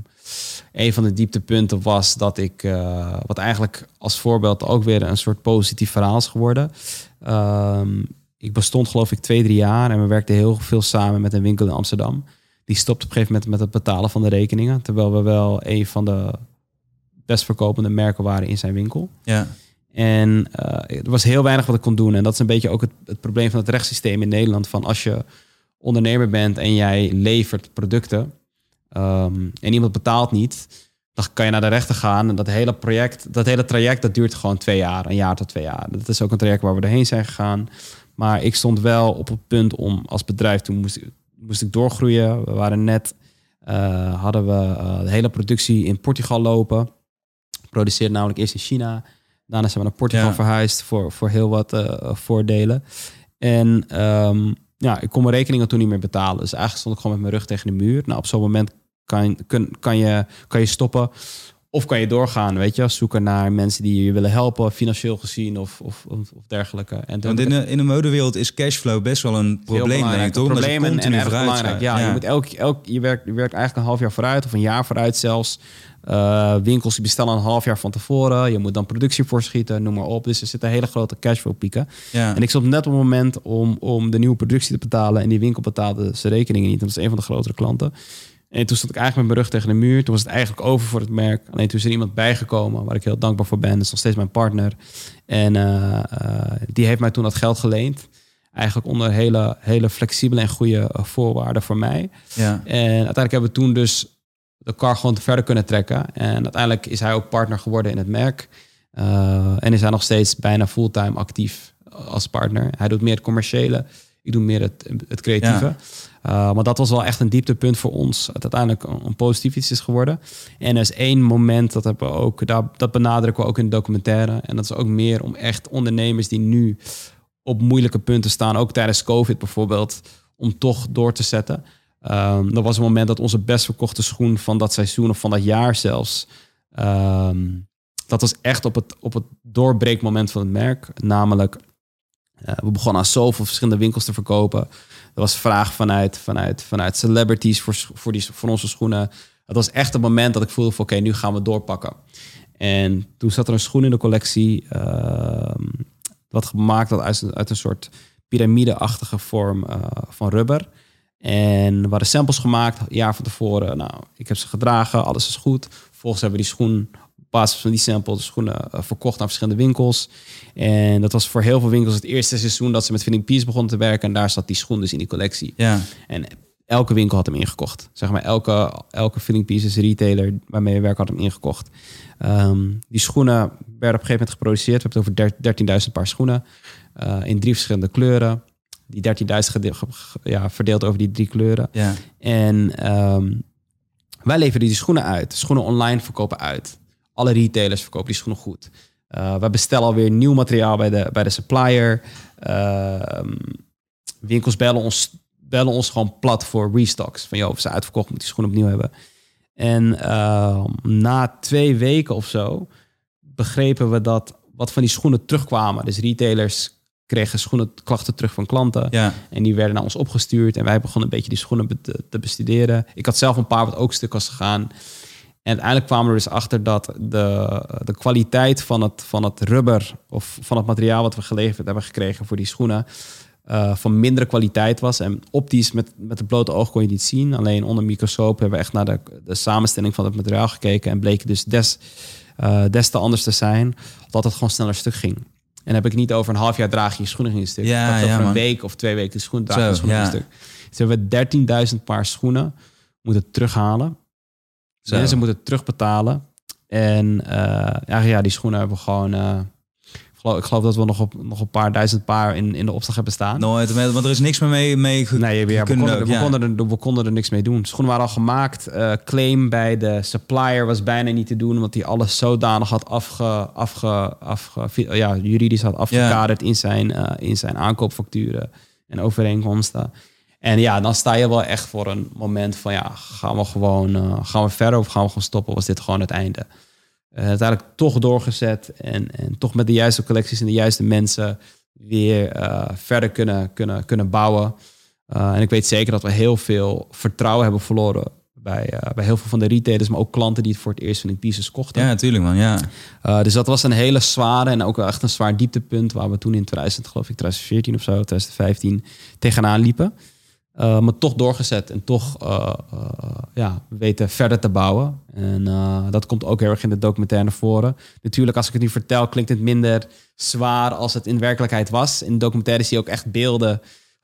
een van de dieptepunten was dat ik, eh, wat eigenlijk als voorbeeld ook weer een soort positief verhaal is geworden. Ehm, ik bestond geloof ik twee, drie jaar en we werkten heel veel samen met een winkel in Amsterdam. Die stopte op een gegeven moment met het betalen van de rekeningen, terwijl we wel een van de best verkopende merken waren in zijn winkel. Ja, En eh, er was heel weinig wat ik kon doen. En dat is een beetje ook het, het probleem van het rechtssysteem in Nederland. Van als je ondernemer bent en jij levert producten ehm, en iemand betaalt niet, dan kan je naar de rechter gaan. En dat hele project, dat hele traject, dat duurt gewoon twee jaar, een jaar tot twee jaar. Dat is ook een traject waar we doorheen zijn gegaan. Maar ik stond wel op het punt om als bedrijf, toen moest, ik- moest ik doorgroeien. We waren net, eh, hadden we eh, de hele productie in Portugal lopen. Produceerde namelijk eerst in China. Daarna zijn we naar Portugal Ja. verhuisd voor, voor heel wat eh, voordelen. En ehm, ja, ik kon mijn rekeningen toen niet meer betalen. Dus eigenlijk stond ik gewoon met mijn rug tegen de muur. Nou, op zo'n moment kan, kun, kan, je, kan je stoppen Of kan je doorgaan, weet je, zoeken naar mensen die je willen helpen, financieel gezien of, of, of, of dergelijke. En Want in de, in de modewereld is cashflow best wel een probleem, denk ik, toch? Probleem en, erg belangrijk. Ja, je moet elk, elk je werkt, je werkt eigenlijk een half jaar vooruit of een jaar vooruit zelfs. Eh, winkels die bestellen een half jaar van tevoren. Je moet dan productie voorschieten, noem maar op. Dus er zitten hele grote cashflow pieken. Ja. En ik zat net op het moment om, om de nieuwe productie te betalen. En die winkel betaalde zijn rekeningen niet. Dat was een van de grotere klanten. En toen stond ik eigenlijk met mijn rug tegen de muur. Toen was het eigenlijk over voor het merk. Alleen toen is er iemand bijgekomen waar ik heel dankbaar voor ben. Dat is nog steeds mijn partner. En eh, eh, die heeft mij toen dat geld geleend. Eigenlijk onder hele, hele flexibele en goede voorwaarden voor mij. ja. En uiteindelijk hebben we toen dus de car gewoon verder kunnen trekken. En uiteindelijk is hij ook partner geworden in het merk. Eh, en is hij nog steeds bijna fulltime actief als partner. Hij doet meer het commerciële. Ik doe meer het, het creatieve. Ja. Uh, maar dat was wel echt een dieptepunt voor ons. Het uiteindelijk een, positief iets is geworden. En er is één moment, dat, hebben we ook, dat, dat benadrukken we ook in de documentaire. En dat is ook meer om echt ondernemers die nu op moeilijke punten staan, ook tijdens COVID bijvoorbeeld, om toch door te zetten. Um, dat was een moment dat onze best verkochte schoen van dat seizoen of van dat jaar zelfs. Um, dat was echt op het, op het doorbreekmoment van het merk. Namelijk, uh, we begonnen aan zoveel verschillende winkels te verkopen. Was vraag vanuit, vanuit, vanuit celebrities voor, voor, die, voor onze schoenen. Het was echt het moment dat ik voelde van oké, nu gaan we doorpakken. En toen zat er een schoen in de collectie. Uh, wat gemaakt had uit, uit een soort piramideachtige vorm uh, van rubber. En er waren samples gemaakt, een jaar van tevoren. Nou, ik heb ze gedragen, alles is goed. Vervolgens hebben we die schoen basis van die sample de schoenen uh, verkocht naar verschillende winkels. En dat was voor heel veel winkels het eerste seizoen dat ze met Fitting Peace begonnen te werken. En daar zat die schoen dus in die collectie. Ja. En elke winkel had hem ingekocht. Zeg maar, elke, elke Fitting Pieces retailer waarmee we werken had hem ingekocht. Um, die schoenen werden op een gegeven moment geproduceerd. We hebben het over 13.000 paar schoenen uh, in drie verschillende kleuren. Die 13.000 ja, verdeeld over die drie kleuren. Ja. En um, wij leveren die schoenen uit. Schoenen online verkopen uit. Alle retailers verkopen die schoenen goed. Uh, we bestellen alweer nieuw materiaal bij de, bij de supplier. Uh, winkels bellen ons, bellen ons gewoon plat voor restocks. Van joh, of ze uitverkocht, moet die schoenen opnieuw hebben. En uh, na twee weken of zo begrepen we dat wat van die schoenen terugkwamen. Dus retailers kregen schoenen klachten terug van klanten. Ja. En die werden naar ons opgestuurd. En wij begonnen een beetje die schoenen te, te bestuderen. Ik had zelf een paar wat ook stuk was gegaan. En uiteindelijk kwamen we er dus achter dat de, de kwaliteit van het, van het rubber of van het materiaal wat we geleverd hebben gekregen voor die schoenen. Uh, van mindere kwaliteit was. En optisch met, met het blote oog kon je het niet zien. Alleen onder microscoop hebben we echt naar de, de samenstelling van het materiaal gekeken. En bleek dus des, uh, des te anders te zijn. Dat het gewoon sneller stuk ging. En heb ik niet over een half jaar draag je schoenen in stuk. Ja, dat ja, over man. een week of twee weken de schoen draag je schoenen ja. stuk. Dus hebben we 13.000 paar schoenen moeten terughalen. Zo. Mensen moeten terugbetalen. En uh, ja, ja, die schoenen hebben we gewoon... Uh, ik, geloof, dat we nog, op, nog een paar duizend paar in, in de opslag hebben staan. Nooit, want er is niks meer mee, mee Nee, we, konden, ook, we, ja. konden er, we konden er niks mee doen. Schoenen waren al gemaakt. Uh, claim bij de supplier was bijna niet te doen, omdat hij alles zodanig had afge, afge, afge, ja, juridisch had afgekaderd ja. in, zijn, uh, in zijn aankoopfacturen en overeenkomsten. En ja, dan sta je wel echt voor een moment van ja, gaan we gewoon uh, gaan we verder of gaan we gewoon stoppen? Was dit gewoon het einde? Uh, uiteindelijk toch doorgezet en, en toch met de juiste collecties en de juiste mensen weer uh, verder kunnen, kunnen, kunnen bouwen. En ik weet zeker dat we heel veel vertrouwen hebben verloren bij, bij heel veel van de retailers, maar ook klanten die het voor het eerst van in pieces kochten. Ja, natuurlijk man, ja. Dus dat was een hele zware en ook echt een zwaar dieptepunt waar we toen in 2000, geloof ik, 2014 of zo, 2015 tegenaan liepen. Uh, maar toch doorgezet en toch uh, uh, ja, weten verder te bouwen. En dat komt ook heel erg in de documentaire naar voren. Natuurlijk, als ik het nu vertel, klinkt het minder zwaar als het in werkelijkheid was. In de documentaire zie je ook echt beelden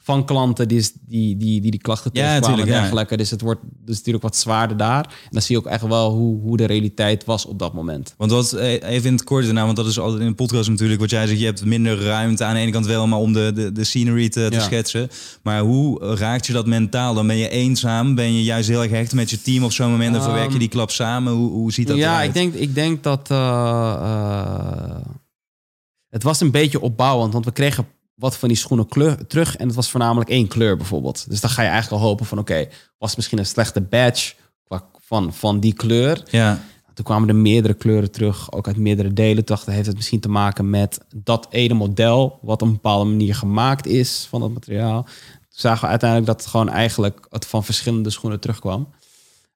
van klanten die die, die, die, die klachten ja, terugkwamen en ja. Dus het wordt dus natuurlijk wat zwaarder daar. En dan zie je ook echt wel hoe, hoe de realiteit was op dat moment. Want wat, even in het kort daarna, want dat is altijd in een podcast natuurlijk wat jij zegt. Je hebt minder ruimte aan de ene kant wel, maar om de, de, de scenery te, te Ja. schetsen. Maar hoe raakt je dat mentaal? Dan ben je eenzaam? Ben je juist heel erg hecht met je team op zo'n moment? Dan verwerk je die klap samen? Hoe, hoe ziet dat ja, eruit? ik denk, ik denk dat... eh, eh, het was een beetje opbouwend, want we kregen wat van die schoenen kleur, terug. En het was voornamelijk één kleur bijvoorbeeld. Dus dan ga je eigenlijk al hopen van... oké, was misschien een slechte badge van, van die kleur? Ja, toen kwamen er meerdere kleuren terug, ook uit meerdere delen. Toen heeft het misschien te maken met dat ene model, wat op een bepaalde manier gemaakt is van dat materiaal. Toen zagen we uiteindelijk dat het gewoon eigenlijk het van verschillende schoenen terugkwam.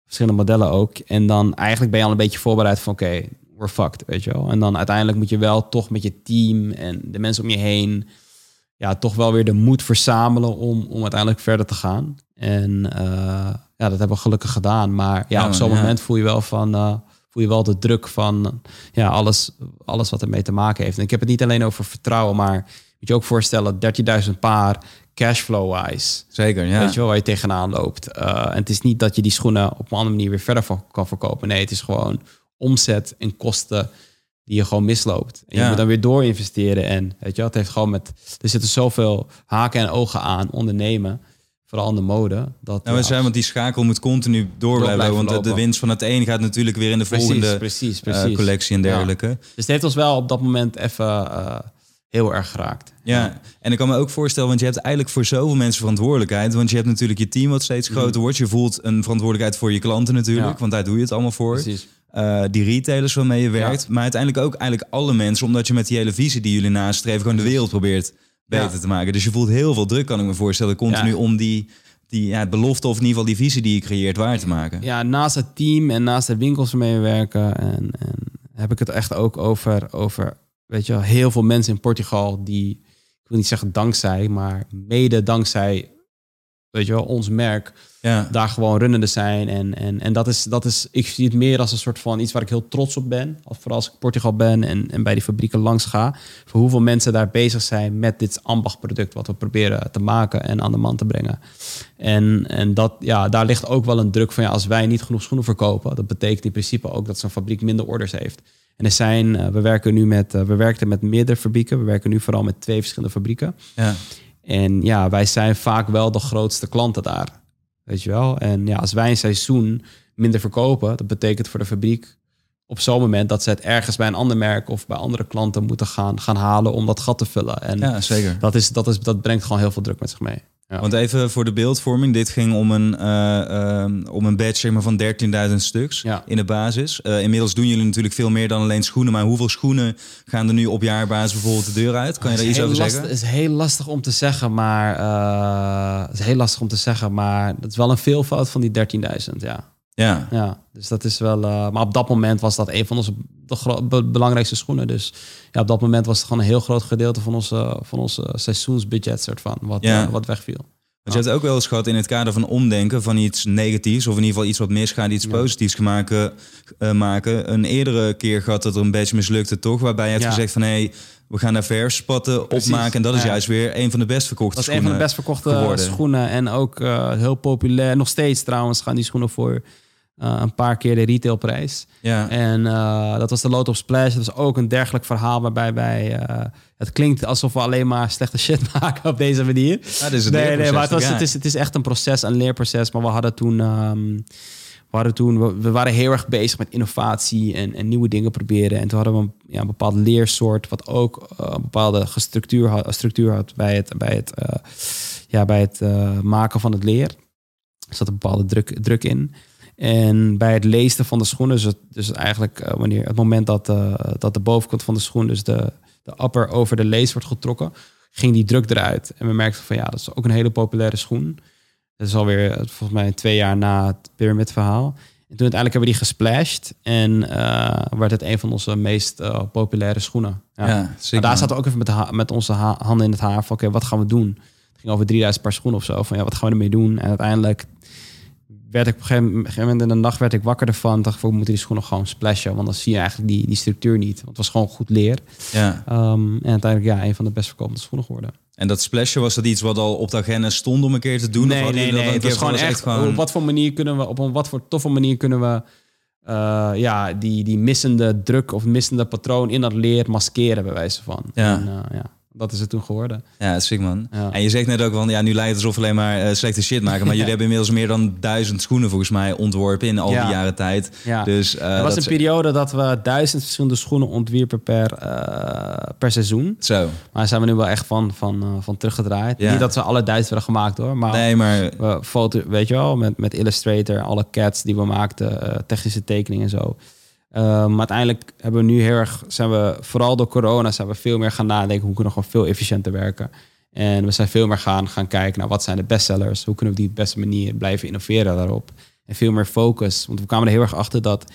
Verschillende modellen ook. En dan eigenlijk ben je al een beetje voorbereid van oké, we're fucked, weet je wel. En dan uiteindelijk moet je wel toch met je team en de mensen om je heen... ja, toch wel weer de moed verzamelen om, om uiteindelijk verder te gaan. En uh, ja, dat hebben we gelukkig gedaan. Maar ja, op zo'n ja. moment voel je wel van... uh, voel je wel de druk van ja, alles, alles wat ermee te maken heeft. En ik heb het niet alleen over vertrouwen, maar moet je ook voorstellen, 13.000 paar cashflow-wise. Zeker, ja. Weet je wel, waar je tegenaan loopt. Uh, en het is niet dat je die schoenen op een andere manier weer verder van kan verkopen. Nee, het is gewoon omzet en kosten die je gewoon misloopt. En Ja. je moet dan weer door investeren. En weet je het heeft gewoon met... Er zitten zoveel haken en ogen aan ondernemen. Vooral in de mode. Dat, Nou, we zijn, want die schakel moet continu door blijven. Want de, winst van het een gaat natuurlijk weer in de Precies, volgende precies, eh, collectie en Ja. dergelijke. Dus het heeft ons wel op dat moment even eh, heel erg geraakt. Ja. en ik kan me ook voorstellen, want je hebt eigenlijk voor zoveel mensen verantwoordelijkheid. Want je hebt natuurlijk je team wat steeds groter wordt. Je voelt een verantwoordelijkheid voor je klanten natuurlijk, Mhm. Ja. want daar doe je het allemaal voor. Precies. Eh, die retailers waarmee je werkt, Ja. maar uiteindelijk ook eigenlijk alle mensen, omdat je met die hele visie die jullie nastreven gewoon de wereld probeert beter Ja. te maken. Dus je voelt heel veel druk, kan ik me voorstellen, continu Ja. om die, die ja, belofte of in ieder geval die visie die je creëert waar te maken. Ja, naast het team en naast de winkels waarmee we werken... En, en heb ik het echt ook over, over weet je wel, heel veel mensen in Portugal... die, ik wil niet zeggen dankzij, maar mede dankzij... weet je wel, ons merk... Ja, daar gewoon runnende zijn. En, en, en dat, is, dat is, ik zie het meer als een soort van iets waar ik heel trots op ben. Als, vooral als ik Portugal ben en, en bij die fabrieken langs ga. Voor hoeveel mensen daar bezig zijn met dit ambachtproduct. Wat we proberen te maken en aan de man te brengen. En, en dat, ja, daar ligt ook wel een druk van ja, als wij niet genoeg schoenen verkopen. Dat betekent in principe ook dat zo'n fabriek minder orders heeft. En er zijn, eh, we werken nu met, eh, we werkten met meerdere fabrieken. We werken nu vooral met twee verschillende fabrieken. ja. En ja, wij zijn vaak wel de grootste klanten daar. Weet je wel? En ja, als wij een seizoen minder verkopen, dat betekent voor de fabriek op zo'n moment dat ze het ergens bij een ander merk of bij andere klanten moeten gaan, gaan halen om dat gat te vullen. En ja zeker. dat, is, dat, is, dat brengt gewoon heel veel druk met zich mee. Ja. Want even voor de beeldvorming. Dit ging om een, ehm, om een badge zeg maar, van 13.000 stuks Ja. in de basis. Eh, inmiddels doen jullie natuurlijk veel meer dan alleen schoenen. Maar hoeveel schoenen gaan er nu op jaarbasis bijvoorbeeld de deur uit? Kan je daar iets over zeggen? Het is heel lastig om te zeggen, maar het is heel lastig om te zeggen, maar het is wel een veelvoud van die 13.000, ja. Ja. Ja, dus dat is wel. eh, maar op dat moment was dat een van onze de belangrijkste schoenen. Dus ja, op dat moment was het gewoon een heel groot gedeelte van onze, van onze seizoensbudget, soort van, wat, Ja. eh, wat wegviel. Want je hebt ook wel eens gehad in het kader van omdenken van iets negatiefs, of in ieder geval iets wat misgaat, iets Ja. positiefs gemaakt, eh, maken. Een eerdere keer gehad dat er een beetje mislukte, toch? Waarbij je hebt Ja. gezegd van hé, hey, we gaan daar verfspatten Precies. opmaken. En dat is Ja. juist weer een van de best verkochte Dat is een van de best verkochte geworden. schoenen. En ook heel populair. Nog steeds trouwens gaan die schoenen voor eh, een paar keer de retailprijs. Ja. En eh, dat was de Load op Splash. Dat was ook een dergelijk verhaal waarbij wij... eh, het klinkt alsof we alleen maar slechte shit [LAUGHS] maken op deze manier. Ja, is het nee, nee, maar het, was, het, is, het is echt een proces, een leerproces. Maar we hadden toen... ehm, we, hadden toen we, we waren heel erg bezig met innovatie en, en nieuwe dingen proberen. En toen hadden we een, ja, een bepaald leersoort... wat ook een bepaalde gestructuur had, structuur had bij het, bij het, ja, bij het maken van het leer. Er zat een bepaalde druk, druk in. En bij het leesten van de schoenen, dus, het, dus eigenlijk eh, wanneer het moment dat, eh, dat de bovenkant van de schoen, dus de, de upper over de lees wordt getrokken, ging die druk eruit. En we merkten van ja, dat is ook een hele populaire schoen. Dat is alweer eh, volgens mij twee jaar na het Pyramid verhaal. En toen uiteindelijk hebben we die gesplashed en werd het een van onze meest populaire schoenen. Ja. Ja, maar daar zaten we ook even met, ha- met onze ha- handen in het haar van oké, wat gaan we doen? Het ging over 3000 paar schoenen of zo. Van ja, wat gaan we ermee doen? En uiteindelijk werd ik op een gegeven moment in de nacht werd ik wakker ervan. Dacht ik, we moeten die schoenen gewoon splashen. Want dan zie je eigenlijk die, die structuur niet. Want het was gewoon goed leer. Ja. Ehm, en uiteindelijk ja, een van de best verkopende schoenen geworden. En dat splashen, was dat iets wat al op de agenda stond om een keer te doen? Nee, nee, nee. Het was gewoon echt, op wat voor manier kunnen we, op een wat voor toffe manier kunnen we eh, ja, die, die missende druk of missende patroon in dat leer maskeren, bij wijze van. Ja. En, eh, ja, dat is het toen geworden. Ja, sick man. Ja. En je zegt net ook van, ja, nu lijkt het alsof we alleen maar eh, slechte shit maken. Maar [LAUGHS] jullie hebben inmiddels meer dan duizend schoenen volgens mij ontworpen in al die jaren tijd. Ja. Dus eh, er was dat een periode dat we duizend verschillende schoenen ontwierpen per, eh, per seizoen. Zo. Maar daar zijn we nu wel echt van, van, van teruggedraaid. Ja. Niet dat ze alle duizend werden gemaakt hoor. Maar Nee, maar we foto, weet je wel, met, met Illustrator, alle cats die we maakten, technische tekeningen en zo. Uh, maar uiteindelijk hebben we nu heel erg, zijn we vooral door corona, zijn we veel meer gaan nadenken hoe kunnen we gewoon veel efficiënter werken. En we zijn veel meer gaan, gaan kijken naar wat zijn de bestsellers, hoe kunnen we die op de beste manier blijven innoveren daarop. En veel meer focus, want we kwamen er heel erg achter dat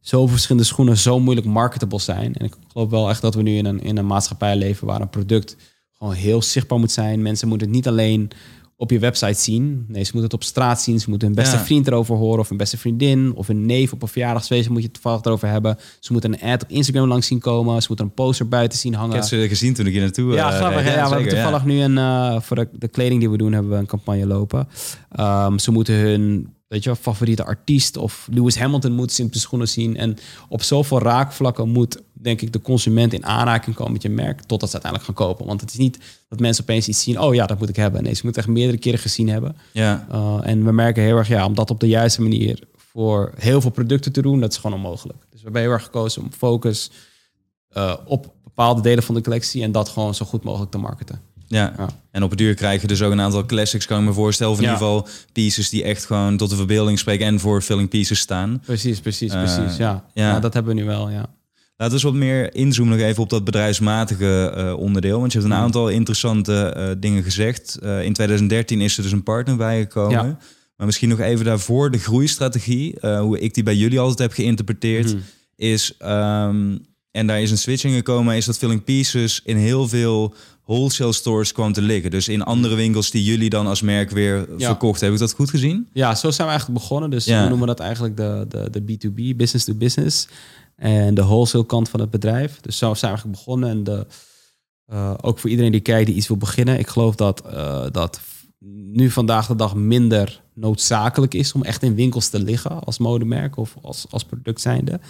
zoveel verschillende schoenen zo moeilijk marketable zijn. En ik geloof wel echt dat we nu in een, in een maatschappij leven waar een product gewoon heel zichtbaar moet zijn. Mensen moeten het niet alleen op je website zien. Nee, ze moeten het op straat zien. Ze moeten hun beste vriend erover horen of een beste vriendin of een neef op een verjaardagsfeest moet je het toevallig erover hebben. Ze moeten een ad op Instagram langs zien komen. Ze moeten een poster buiten zien hangen. Ik heb ze gezien toen ik hier naartoe Ja, uh, grappig. Ja, we hebben toevallig nu een, uh, voor de, de, kleding die we doen, hebben we een campagne lopen. Um, ze moeten hun weet je, favoriete artiest of Lewis Hamilton moet ze in de schoenen zien. En op zoveel raakvlakken moet, denk ik, de consument in aanraking komen met je merk, totdat ze uiteindelijk gaan kopen. Want het is niet dat mensen opeens iets zien, oh ja, dat moet ik hebben. Nee, ze moeten echt meerdere keren gezien hebben. Ja. Uh, en we merken heel erg, ja, om dat op de juiste manier voor heel veel producten te doen, dat is gewoon onmogelijk. Dus we hebben heel erg gekozen om focus uh, op bepaalde delen van de collectie en dat gewoon zo goed mogelijk te marketen. Ja. ja. en op het duur krijg je dus ook een aantal classics, kan ik me voorstellen. Of in ieder geval pieces die echt gewoon tot de verbeelding spreken en voor filling pieces staan. Precies, precies, uh, precies. Ja. ja. dat hebben we nu wel, ja. Laten we eens wat meer inzoomen nog even op dat bedrijfsmatige uh, onderdeel. Want je hebt een aantal interessante uh, dingen gezegd. in 2013 is er dus een partner bijgekomen. Maar misschien nog even daarvoor de groeistrategie. hoe ik die bij jullie altijd heb geïnterpreteerd. Mm. Is, um, en daar is een switching gekomen, is dat filling pieces in heel veel wholesale stores kwam te liggen. Dus in andere winkels die jullie dan als merk weer verkocht. Heb ik dat goed gezien? Ja, zo zijn we eigenlijk begonnen. Dus we noemen dat eigenlijk de, de, de B2B, business to business. En de wholesale kant van het bedrijf. Dus zo zijn we eigenlijk begonnen. En de, uh, ook voor iedereen die kijkt die iets wil beginnen. Ik geloof dat, uh, dat nu vandaag de dag minder noodzakelijk is om echt in winkels te liggen als modemerk of als, als product zijnde.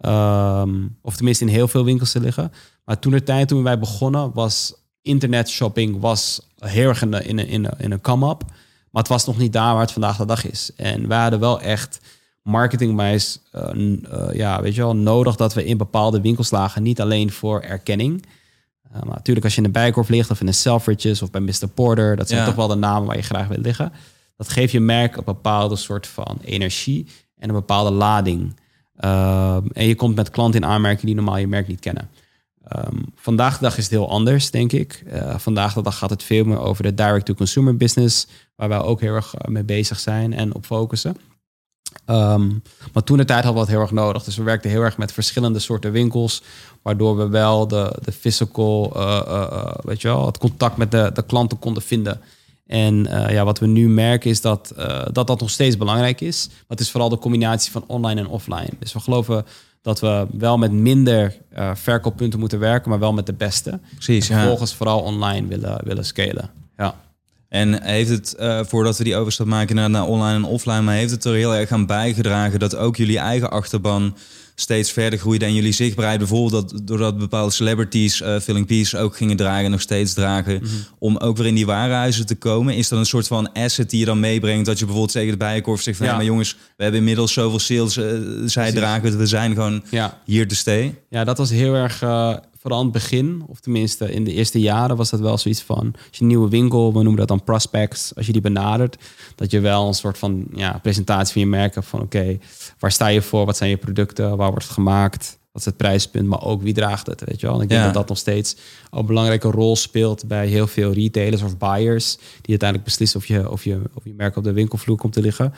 Um, of tenminste in heel veel winkels te liggen. Maar toen de tijd toen wij begonnen was internet shopping was heel erg in, de, in, in, in een come-up. Maar het was nog niet daar waar het vandaag de dag is. En wij hadden wel echt marketingwijs uh, uh, ja, weet je wel, nodig dat we in bepaalde winkels lagen. Niet alleen voor erkenning. Uh, maar natuurlijk als je in de Bijkorf ligt of in de Selfridges of bij Mr. Porter. Dat zijn toch wel de namen waar je graag wil liggen. Dat geeft je merk een bepaalde soort van energie en een bepaalde lading. en je komt met klanten in aanmerking die normaal je merk niet kennen. Um, vandaag de dag is het heel anders, denk ik. Uh, vandaag de dag gaat het veel meer over de direct-to-consumer business, waar wij ook heel erg eh, mee bezig zijn en op focussen. Um, maar toen de tijd hadden we het heel erg nodig. Dus we werkten heel erg met verschillende soorten winkels, waardoor we wel de, de physical, uh, weet je wel, het contact met de, de klanten konden vinden. En ja, wat we nu merken is dat, dat dat nog steeds belangrijk is. Het is vooral de combinatie van online en offline. Dus we geloven dat we wel met minder uh, verkooppunten moeten werken, maar wel met de beste. Precies. En vervolgens vooral online willen, willen scalen. Ja. En heeft het, uh, voordat we die overstap maken naar, naar online en offline, maar heeft het er heel erg aan bijgedragen dat ook jullie eigen achterban steeds verder groeide en jullie zichtbaarheid bijvoorbeeld dat, doordat bepaalde celebrities uh, Filling Peace ook gingen dragen en nog steeds dragen, mhm. om ook weer in die warenhuizen te komen? Is dat een soort van asset die je dan meebrengt dat je bijvoorbeeld tegen de bijenkorf zegt van ja. maar jongens, we hebben inmiddels zoveel sales, uh, zij dragen, we zijn gewoon ja. hier te stay? Ja, dat was heel erg uh, vooral aan het begin, of tenminste in de eerste jaren, was dat wel zoiets van: als je een nieuwe winkel, we noemen dat dan prospects, als je die benadert, dat je wel een soort van ja, presentatie van je merk hebt van: oké, waar sta je voor? Wat zijn je producten? Waar wordt het gemaakt? Wat is het prijspunt? Maar ook wie draagt het? Weet je wel? En ik denk dat dat nog steeds een belangrijke rol speelt bij heel veel retailers of buyers die uiteindelijk beslissen of je, of je, of je merk op de winkelvloer komt te liggen.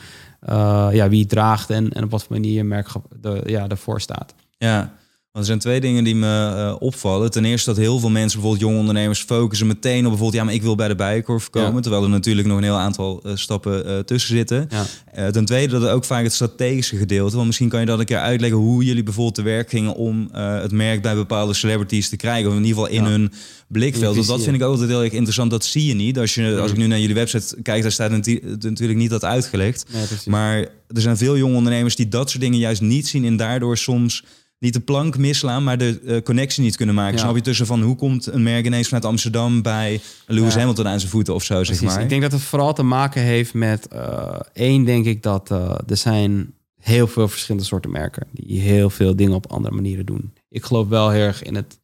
Uh, ja, wie draagt en, en op wat voor manier je merk de, ja, ervoor staat. Ja, er zijn twee dingen die me uh, opvallen. Ten eerste dat heel veel mensen, bijvoorbeeld jonge ondernemers, focussen meteen op bijvoorbeeld, ja, maar ik wil bij de bijenkorf komen. Terwijl er natuurlijk nog een heel aantal uh, stappen uh, tussen zitten. Ja. ten tweede dat er ook vaak het strategische gedeelte. Want misschien kan je dat een keer uitleggen hoe jullie bijvoorbeeld te werk gingen om het merk bij bepaalde celebrities te krijgen. Of in ieder geval in hun blikveld. Want dat vind ik ook altijd heel erg interessant. Dat zie je niet. Als, je, als ik nu naar jullie website kijk, daar staat natuurlijk niet dat uitgelegd. maar er zijn veel jonge ondernemers die dat soort dingen juist niet zien en daardoor soms niet de plank misslaan, maar de uh, connectie niet kunnen maken. Ja. Snap je tussen van hoe komt een merk ineens vanuit Amsterdam bij Lewis ja. Hamilton aan zijn voeten of zo, zeg maar. Ik denk dat het vooral te maken heeft met uh, één, denk ik dat uh, er zijn heel veel verschillende soorten merken die heel veel dingen op andere manieren doen. Ik geloof wel heel erg in het,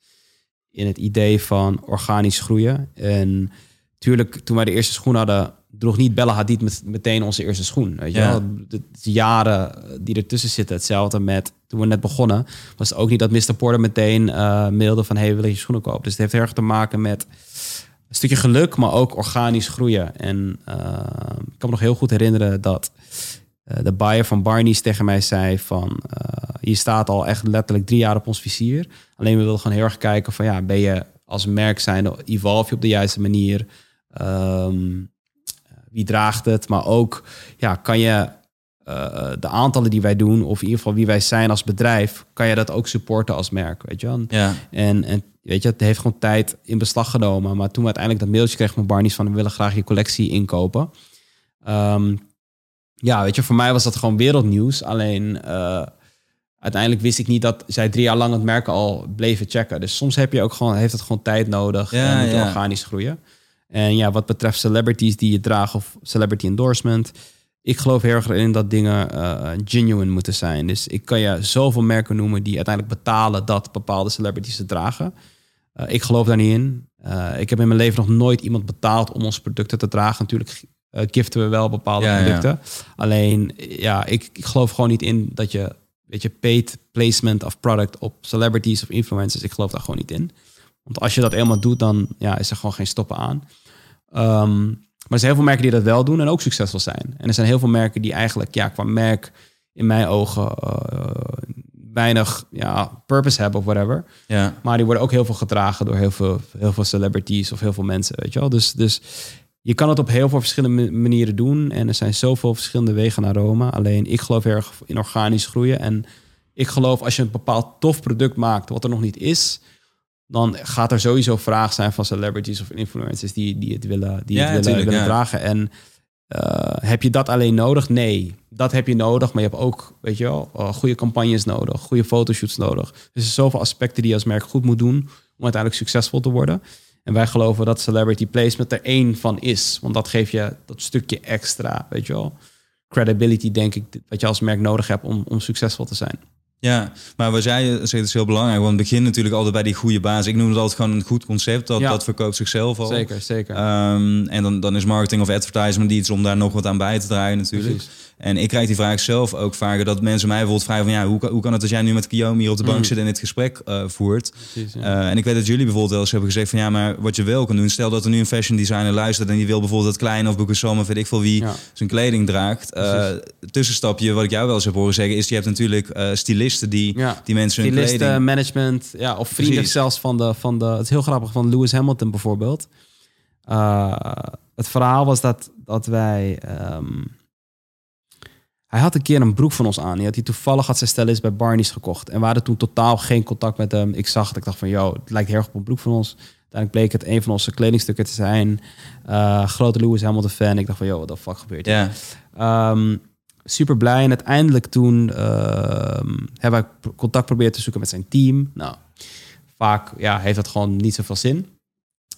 in het idee van organisch groeien. En tuurlijk, toen wij de eerste schoen hadden, droeg niet Bella Hadid met, meteen onze eerste schoen. Weet je Ja. wel? De, de jaren die ertussen zitten. Hetzelfde met toen we net begonnen. Was het ook niet dat Mr. Porter meteen eh mailde van... hey, wil je schoenen kopen? Dus het heeft heel erg te maken met een stukje geluk... maar ook organisch groeien. En eh, ik kan me nog heel goed herinneren dat... eh, de buyer van Barney's tegen mij zei van... eh, je staat al echt letterlijk drie jaar op ons vizier. Alleen we willen gewoon heel erg kijken van... ja, ben je als merk zijnde... evolve je op de juiste manier... Ehm, wie draagt het, maar ook ja, kan je eh, de aantallen die wij doen, of in ieder geval wie wij zijn als bedrijf, kan je dat ook supporten als merk, weet je wel? Ja, En, en weet je, het heeft gewoon tijd in beslag genomen. Maar toen we uiteindelijk dat mailtje kregen van Barney's van we willen graag je collectie inkopen. Ehm, ja, weet je, voor mij was dat gewoon wereldnieuws. Alleen eh, uiteindelijk wist ik niet dat zij drie jaar lang het merk al bleven checken. Dus soms heb je ook gewoon, heeft het gewoon tijd nodig Ja, en moet ja. organisch groeien. En ja, wat betreft celebrities die je dragen of celebrity endorsement. Ik geloof heel erg in dat dingen eh, genuine moeten zijn. Dus ik kan je zoveel merken noemen die uiteindelijk betalen dat bepaalde celebrities het dragen. Eh, ik geloof daar niet in. Eh, ik heb in mijn leven nog nooit iemand betaald om onze producten te dragen. Natuurlijk giften we wel bepaalde Ja, ja. producten. Alleen, ja, ik, ik geloof gewoon niet in dat je, weet je, paid placement of product op celebrities of influencers. Ik geloof daar gewoon niet in. Want als je dat eenmaal doet, dan ja, is er gewoon geen stoppen aan. Ehm, maar er zijn heel veel merken die dat wel doen en ook succesvol zijn. En er zijn heel veel merken die eigenlijk ja, qua merk in mijn ogen eh, weinig ja, purpose hebben of whatever. ja. Maar die worden ook heel veel gedragen door heel veel, heel veel celebrities of heel veel mensen, weet je wel. Dus, dus je kan het op heel veel verschillende ma- manieren doen. En er zijn zoveel verschillende wegen naar Rome. Alleen ik geloof heel erg in organisch groeien. En ik geloof als je een bepaald tof product maakt wat er nog niet is... dan gaat er sowieso vraag zijn van celebrities of influencers die, die het willen, die Ja, het willen, tuurlijk, willen ja. dragen. En eh, heb je dat alleen nodig? Nee, dat heb je nodig. Maar je hebt ook, weet je wel, eh, goede campagnes nodig, goede fotoshoots nodig. Dus er zijn zoveel aspecten die je als merk goed moet doen om uiteindelijk succesvol te worden. En wij geloven dat celebrity placement er één van is. Want dat geeft je dat stukje extra, weet je wel. Credibility, denk ik, wat je als merk nodig hebt om, om succesvol te zijn. Ja, maar wat jij zegt is heel belangrijk. Want het begint natuurlijk altijd bij die goede basis. Ik noem het altijd gewoon een goed concept. Dat, Ja. dat verkoopt zichzelf al. Zeker, zeker. Ehm, en dan, dan is marketing of advertisement iets om daar nog wat aan bij te dragen natuurlijk. Precies. En ik krijg die vraag zelf ook vaker. Dat mensen mij bijvoorbeeld vragen van... Ja, hoe, kan- hoe kan het dat jij nu met Guillaume hier op de bank Mm. zit en dit gesprek eh, voert? Precies, ja. Eh, en ik weet dat jullie bijvoorbeeld wel eens hebben gezegd van... Ja, maar wat je wel kan doen... Stel dat er nu een fashion designer luistert... en die wil bijvoorbeeld dat kleine of Boekensam of weet ik veel wie... Ja. zijn kleding draagt. Precies. tussenstapje wat ik jou wel eens heb horen zeggen... is je hebt natuurlijk stylisten die, Ja. die mensen hun Stylisten, kleding... management, ja, of vrienden Precies. zelfs van de, van de... Het is heel grappig, van Lewis Hamilton bijvoorbeeld. Uh, het verhaal was dat, dat wij... ehm, hij had een keer een broek van ons aan. Die had hij toevallig had zijn stylist bij Barney's gekocht. En we hadden toen totaal geen contact met hem. Ik zag het, ik dacht van, yo, het lijkt heel erg op een broek van ons. Uiteindelijk bleek het een van onze kledingstukken te zijn. Uh, grote Lewis Hamilton fan. Ik dacht van, yo, what the fuck gebeurt hier? Ehm, super blij. En uiteindelijk toen ehm, hebben wij pro- contact proberen te zoeken met zijn team. Nou, vaak ja, heeft dat gewoon niet zoveel zin.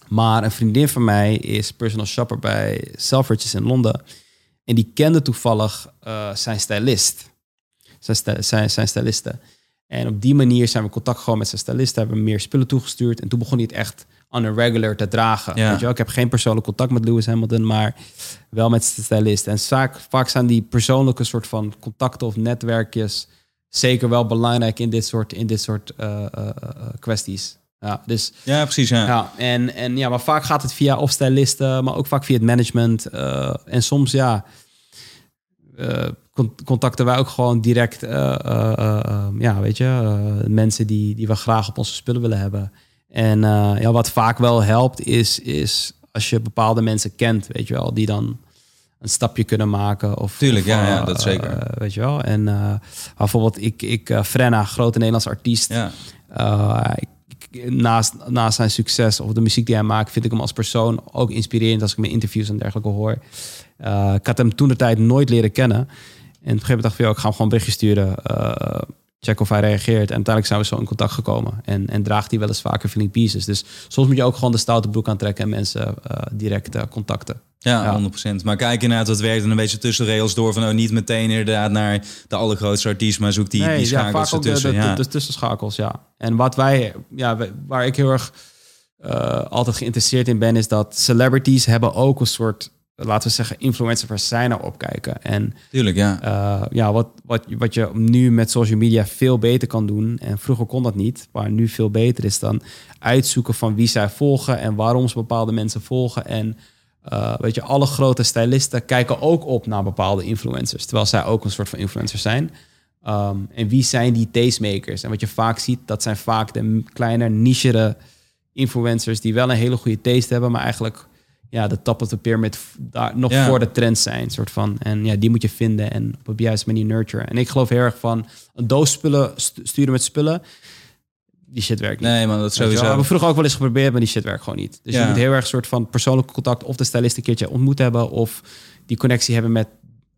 Maar een vriendin van mij is personal shopper bij Selfridges in Londen. En die kende toevallig eh, zijn stylist. Zijn, zijn, zijn stylisten. En op die manier zijn we contact gekomen met zijn stylisten. Hebben we meer spullen toegestuurd. En toen begon hij het echt on a regular te dragen. Ja. Weet je wel? Ik heb geen persoonlijk contact met Lewis Hamilton, maar wel met zijn stylist. En vaak, vaak zijn die persoonlijke soort van contacten of netwerkjes zeker wel belangrijk in dit soort, in dit soort eh, eh, kwesties. Ja, dus ja precies. Ja. ja, en, en ja, maar vaak gaat het via of stylisten, maar ook vaak via het management. eh, en soms ja, eh, con- contacten wij ook gewoon direct, eh, ja, weet je, mensen die, die we graag op onze spullen willen hebben. En ja, wat vaak wel helpt is, is als je bepaalde mensen kent, weet je wel, die dan een stapje kunnen maken. Of, Tuurlijk, of, ja, ja, dat zeker. weet je wel. En bijvoorbeeld ik, ik Frenna, grote Nederlandse artiest. Ja. Ik- naast, naast zijn succes of de muziek die hij maakt, vind ik hem als persoon ook inspirerend als ik mijn interviews en dergelijke hoor. Uh, ik had hem toen de tijd nooit leren kennen. En op een gegeven moment dacht ik, joh, ik ga hem gewoon een berichtje sturen. uh, check of hij reageert. En uiteindelijk zijn we zo in contact gekomen. En, en draagt hij wel eens vaker feeling pieces. Dus soms moet je ook gewoon de stoute broek aantrekken en mensen uh, direct contacten. Ja, Ja. 100%. Maar kijk inderdaad, wat werkt en een beetje tussen rails door van oh, niet meteen inderdaad naar de allergrootste artiest, maar zoek die, nee, die ja, schakels vaak ook de, ertussen. de, ja. de, de tussenschakels, ja. En wat wij, ja, waar ik heel erg uh, altijd geïnteresseerd in ben, is dat celebrities hebben ook een soort laten we zeggen, influencers waar zij naar opkijken. En Tuurlijk, ja. uh, ja, wat, wat, wat je nu met social media veel beter kan doen. En vroeger kon dat niet, maar nu veel beter is dan uitzoeken van wie zij volgen en waarom ze bepaalde mensen volgen. En uh, weet je, alle grote stylisten kijken ook op naar bepaalde influencers, terwijl zij ook een soort van influencers zijn. Um, en wie zijn die tastemakers? En wat je vaak ziet, dat zijn vaak de kleine, nichere influencers die wel een hele goede taste hebben, maar eigenlijk ja, de top of the pyramid daar nog voor de trend zijn, soort van. En ja, die moet je vinden en op de juiste manier nurturen. En ik geloof heel erg van een doos spullen sturen met spullen. Die shit werkt niet. Nee, man, dat sowieso. We hebben vroeger ook wel eens geprobeerd, maar die shit werkt gewoon niet. Dus je moet heel erg soort van persoonlijk contact of de stylist een keertje ontmoet hebben of die connectie hebben met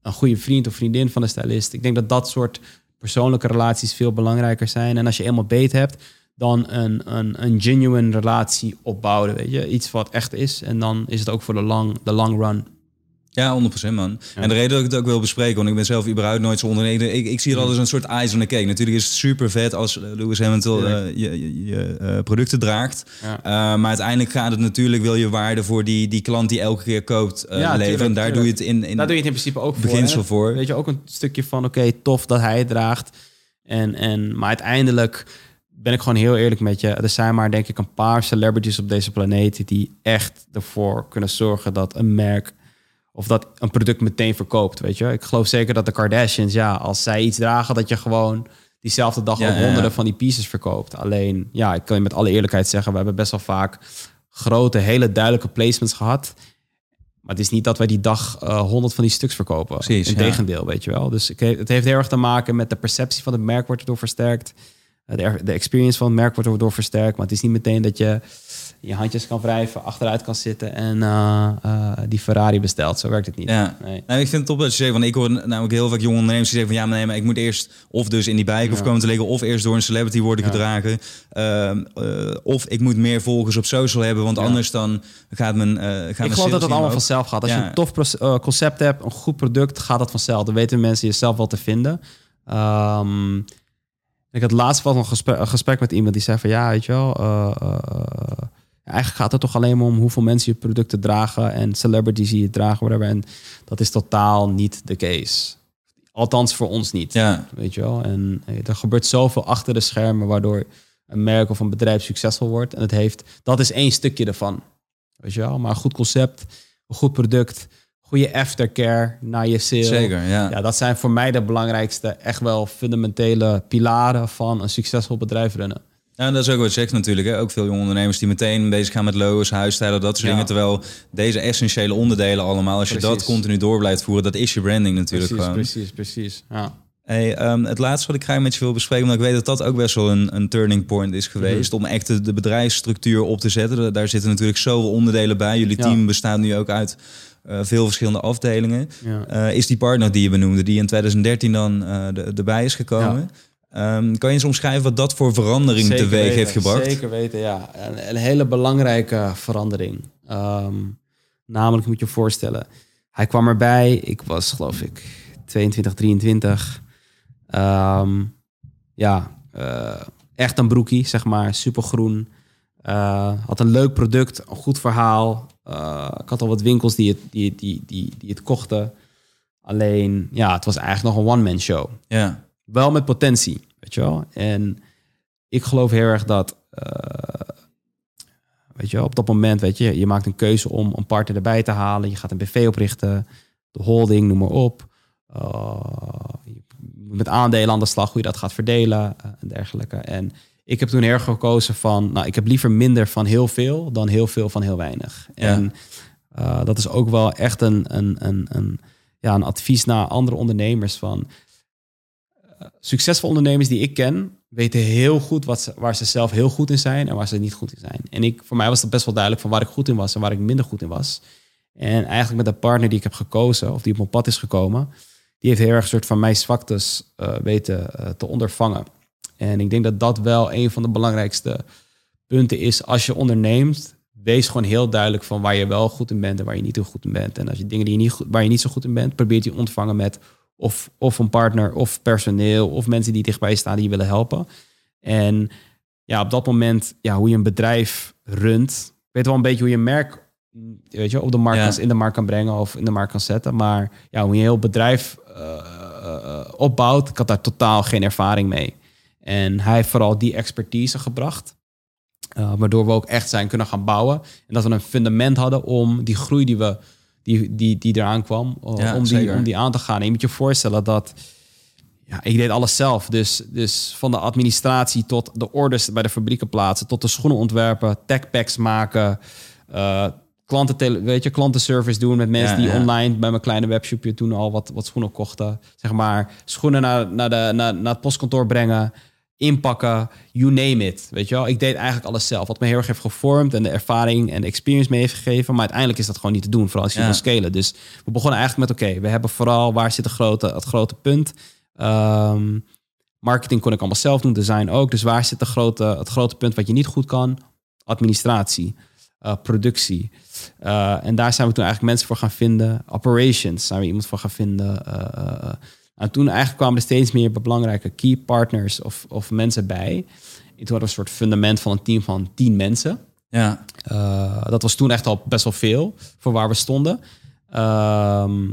een goede vriend of vriendin van de stylist. Ik denk dat dat soort persoonlijke relaties veel belangrijker zijn. En als je eenmaal beet hebt, dan een, een, een genuine relatie opbouwen. Weet je? Iets wat echt is. En dan is het ook voor de long, de long run. Ja, 100% man. En de reden dat ik het ook wil bespreken, want ik ben zelf überhaupt nooit zo ondernemer. Ik, ik zie het altijd als een soort ijs on the cake. Natuurlijk is het super vet als Lewis Hamilton uh, je, je, je uh, producten draagt. Ja. Uh, maar uiteindelijk gaat het natuurlijk, wil je waarde voor die, die klant die elke keer koopt ja, leveren. en daar doe je het in, in Daar doe je het in principe ook beginsel voor. voor. Weet je, ook een stukje van, oké, okay, tof dat hij het draagt. En, en, maar uiteindelijk ben ik gewoon heel eerlijk met je. Er zijn maar denk ik een paar celebrities op deze planeet die echt ervoor kunnen zorgen dat een merk of dat een product meteen verkoopt. Weet je, ik geloof zeker dat de Kardashians, ja, als zij iets dragen, dat je gewoon diezelfde dag ja, honderden ja. van die pieces verkoopt. Alleen, ja, ik kan je met alle eerlijkheid zeggen, we hebben best wel vaak grote, hele duidelijke placements gehad. Maar het is niet dat wij die dag uh, honderd van die stuks verkopen. Precies, Integendeel, weet je wel. Dus het heeft heel erg te maken met de perceptie van het merk wordt erdoor versterkt. De, de experience van het merk wordt erdoor versterkt. Maar het is niet meteen dat je je handjes kan wrijven, achteruit kan zitten en uh, uh, die Ferrari bestelt. Zo werkt het niet. Ja. Nee. Nou, ik vind het top dat je zegt, want ik hoor namelijk heel vaak jonge ondernemers die zeggen van ja, maar nee, maar ik moet eerst of dus in die bike of komen te liggen, of eerst door een celebrity worden Ja. gedragen, Ehm, eh, of ik moet meer volgers op social hebben, want anders dan gaat mijn uh, gaan Ik geloof dat het allemaal vanzelf gaat. Als je een tof eh, concept hebt, een goed product, gaat dat vanzelf. Dan weten mensen jezelf wel te vinden. Ehm, ik had laatst nog een gesprek, een gesprek met iemand die zei van ja, weet je wel, eh, eh, eh, eigenlijk gaat het toch alleen maar om hoeveel mensen je producten dragen en celebrities die het dragen, whatever. En dat is totaal niet de case. Althans voor ons niet. Ja, Weet je wel? En eh, er gebeurt zoveel achter de schermen waardoor een merk of een bedrijf succesvol wordt. En het heeft, dat is één stukje ervan. Weet je wel? Maar een goed concept, een goed product, goede aftercare na je sale. zeker. Ja. Ja, dat zijn voor mij de belangrijkste, echt wel fundamentele pilaren van een succesvol bedrijf runnen. Ja, dat is ook wat je zegt natuurlijk. Hè. Ook veel jonge ondernemers die meteen bezig gaan met logos, huisstijlen, dat soort Ja. dingen. Terwijl deze essentiële onderdelen allemaal, als je dat continu door blijft voeren, dat is je branding natuurlijk Precies, gewoon. precies, precies. Ja. Hey, ehm, het laatste wat ik graag met je wil bespreken, omdat ik weet dat dat ook best wel een, een turning point is geweest, Mhm. om echt de, de bedrijfsstructuur op te zetten. Da- Daar zitten natuurlijk zoveel onderdelen bij. Jullie Ja. team bestaat nu ook uit eh, veel verschillende afdelingen. Ja. Eh, is die partner die je benoemde, die in 2013 dan eh, de, erbij is gekomen. Ehm, kan je eens omschrijven wat dat voor verandering Zeker teweeg weten, heeft gebracht? Zeker weten, ja. Een, een hele belangrijke verandering. Ehm, namelijk moet je je voorstellen, hij kwam erbij. Ik was geloof ik 22, 23. Ehm, ja, eh, echt een broekie, zeg maar. Supergroen. Eh, had een leuk product, een goed verhaal. Eh, ik had al wat winkels die het, die, die, die, die het kochten. Alleen, ja, het was eigenlijk nog een one-man show Ja, wel met potentie, weet je wel. En ik geloof heel erg dat, eh, weet je wel, op dat moment, weet je, je maakt een keuze om een partner erbij te halen. Je gaat een BV oprichten, de holding, noem maar op. Uh, met aandelen aan de slag, hoe je dat gaat verdelen eh, en dergelijke. En ik heb toen heel erg gekozen van, nou, ik heb liever minder van heel veel dan heel veel van heel weinig. Ja. En dat is ook wel echt een, een, een, een, ja, een advies naar andere ondernemers van succesvolle ondernemers die ik ken, weten heel goed wat ze, waar ze zelf heel goed in zijn en waar ze niet goed in zijn. En ik, voor mij was het best wel duidelijk van waar ik goed in was en waar ik minder goed in was. En eigenlijk met de partner die ik heb gekozen, of die op mijn pad is gekomen, die heeft heel erg een soort van mijn zwaktes eh, weten eh, te ondervangen. En ik denk dat dat wel een van de belangrijkste punten is als je onderneemt. Wees gewoon heel duidelijk van waar je wel goed in bent en waar je niet zo goed in bent. En als je dingen die je niet, waar je niet zo goed in bent, probeert die ontvangen met of, of een partner, of personeel, of mensen die dichtbij staan die je willen helpen. En ja, op dat moment, ja, hoe je een bedrijf runt, weet wel een beetje hoe je een merk weet je, op de markt Ja. in de markt kan brengen of in de markt kan zetten. Maar ja, hoe je een heel bedrijf eh, eh, opbouwt, ik had daar totaal geen ervaring mee. En hij heeft vooral die expertise gebracht. eh, waardoor we ook echt zijn kunnen gaan bouwen. En dat we een fundament hadden om die groei die, we, die, die, die eraan kwam, eh, Ja, om, die, zeker. om die aan te gaan. En je moet je voorstellen dat ja, ik deed alles zelf. Dus, dus van de administratie tot de orders bij de fabrieken plaatsen, tot de schoenen ontwerpen, techpacks maken, eh klanten, weet je, klantenservice doen met mensen Ja, die ja. online bij mijn kleine webshopje toen al wat, wat schoenen kochten. Zeg maar, schoenen naar, naar, de, naar, naar het postkantoor brengen, inpakken, you name it. Weet je wel, ik deed eigenlijk alles zelf. Wat me heel erg heeft gevormd en de ervaring en de experience mee heeft gegeven. Maar uiteindelijk is dat gewoon niet te doen, vooral als je Ja. wil scalen. Dus we begonnen eigenlijk met, oké, we hebben vooral, waar zit de grote, het grote punt? Ehm, marketing kon ik allemaal zelf doen, design ook. Dus waar zit de grote, het grote punt wat je niet goed kan? Administratie, eh, productie. Eh, en daar zijn we toen eigenlijk mensen voor gaan vinden. Operations zijn we iemand voor gaan vinden. Eh, en toen eigenlijk kwamen er steeds meer belangrijke key partners of, of mensen bij. En toen hadden we een soort fundament van een team van tien mensen. Ja, Uh, dat was toen echt al best wel veel voor waar we stonden. Ehm,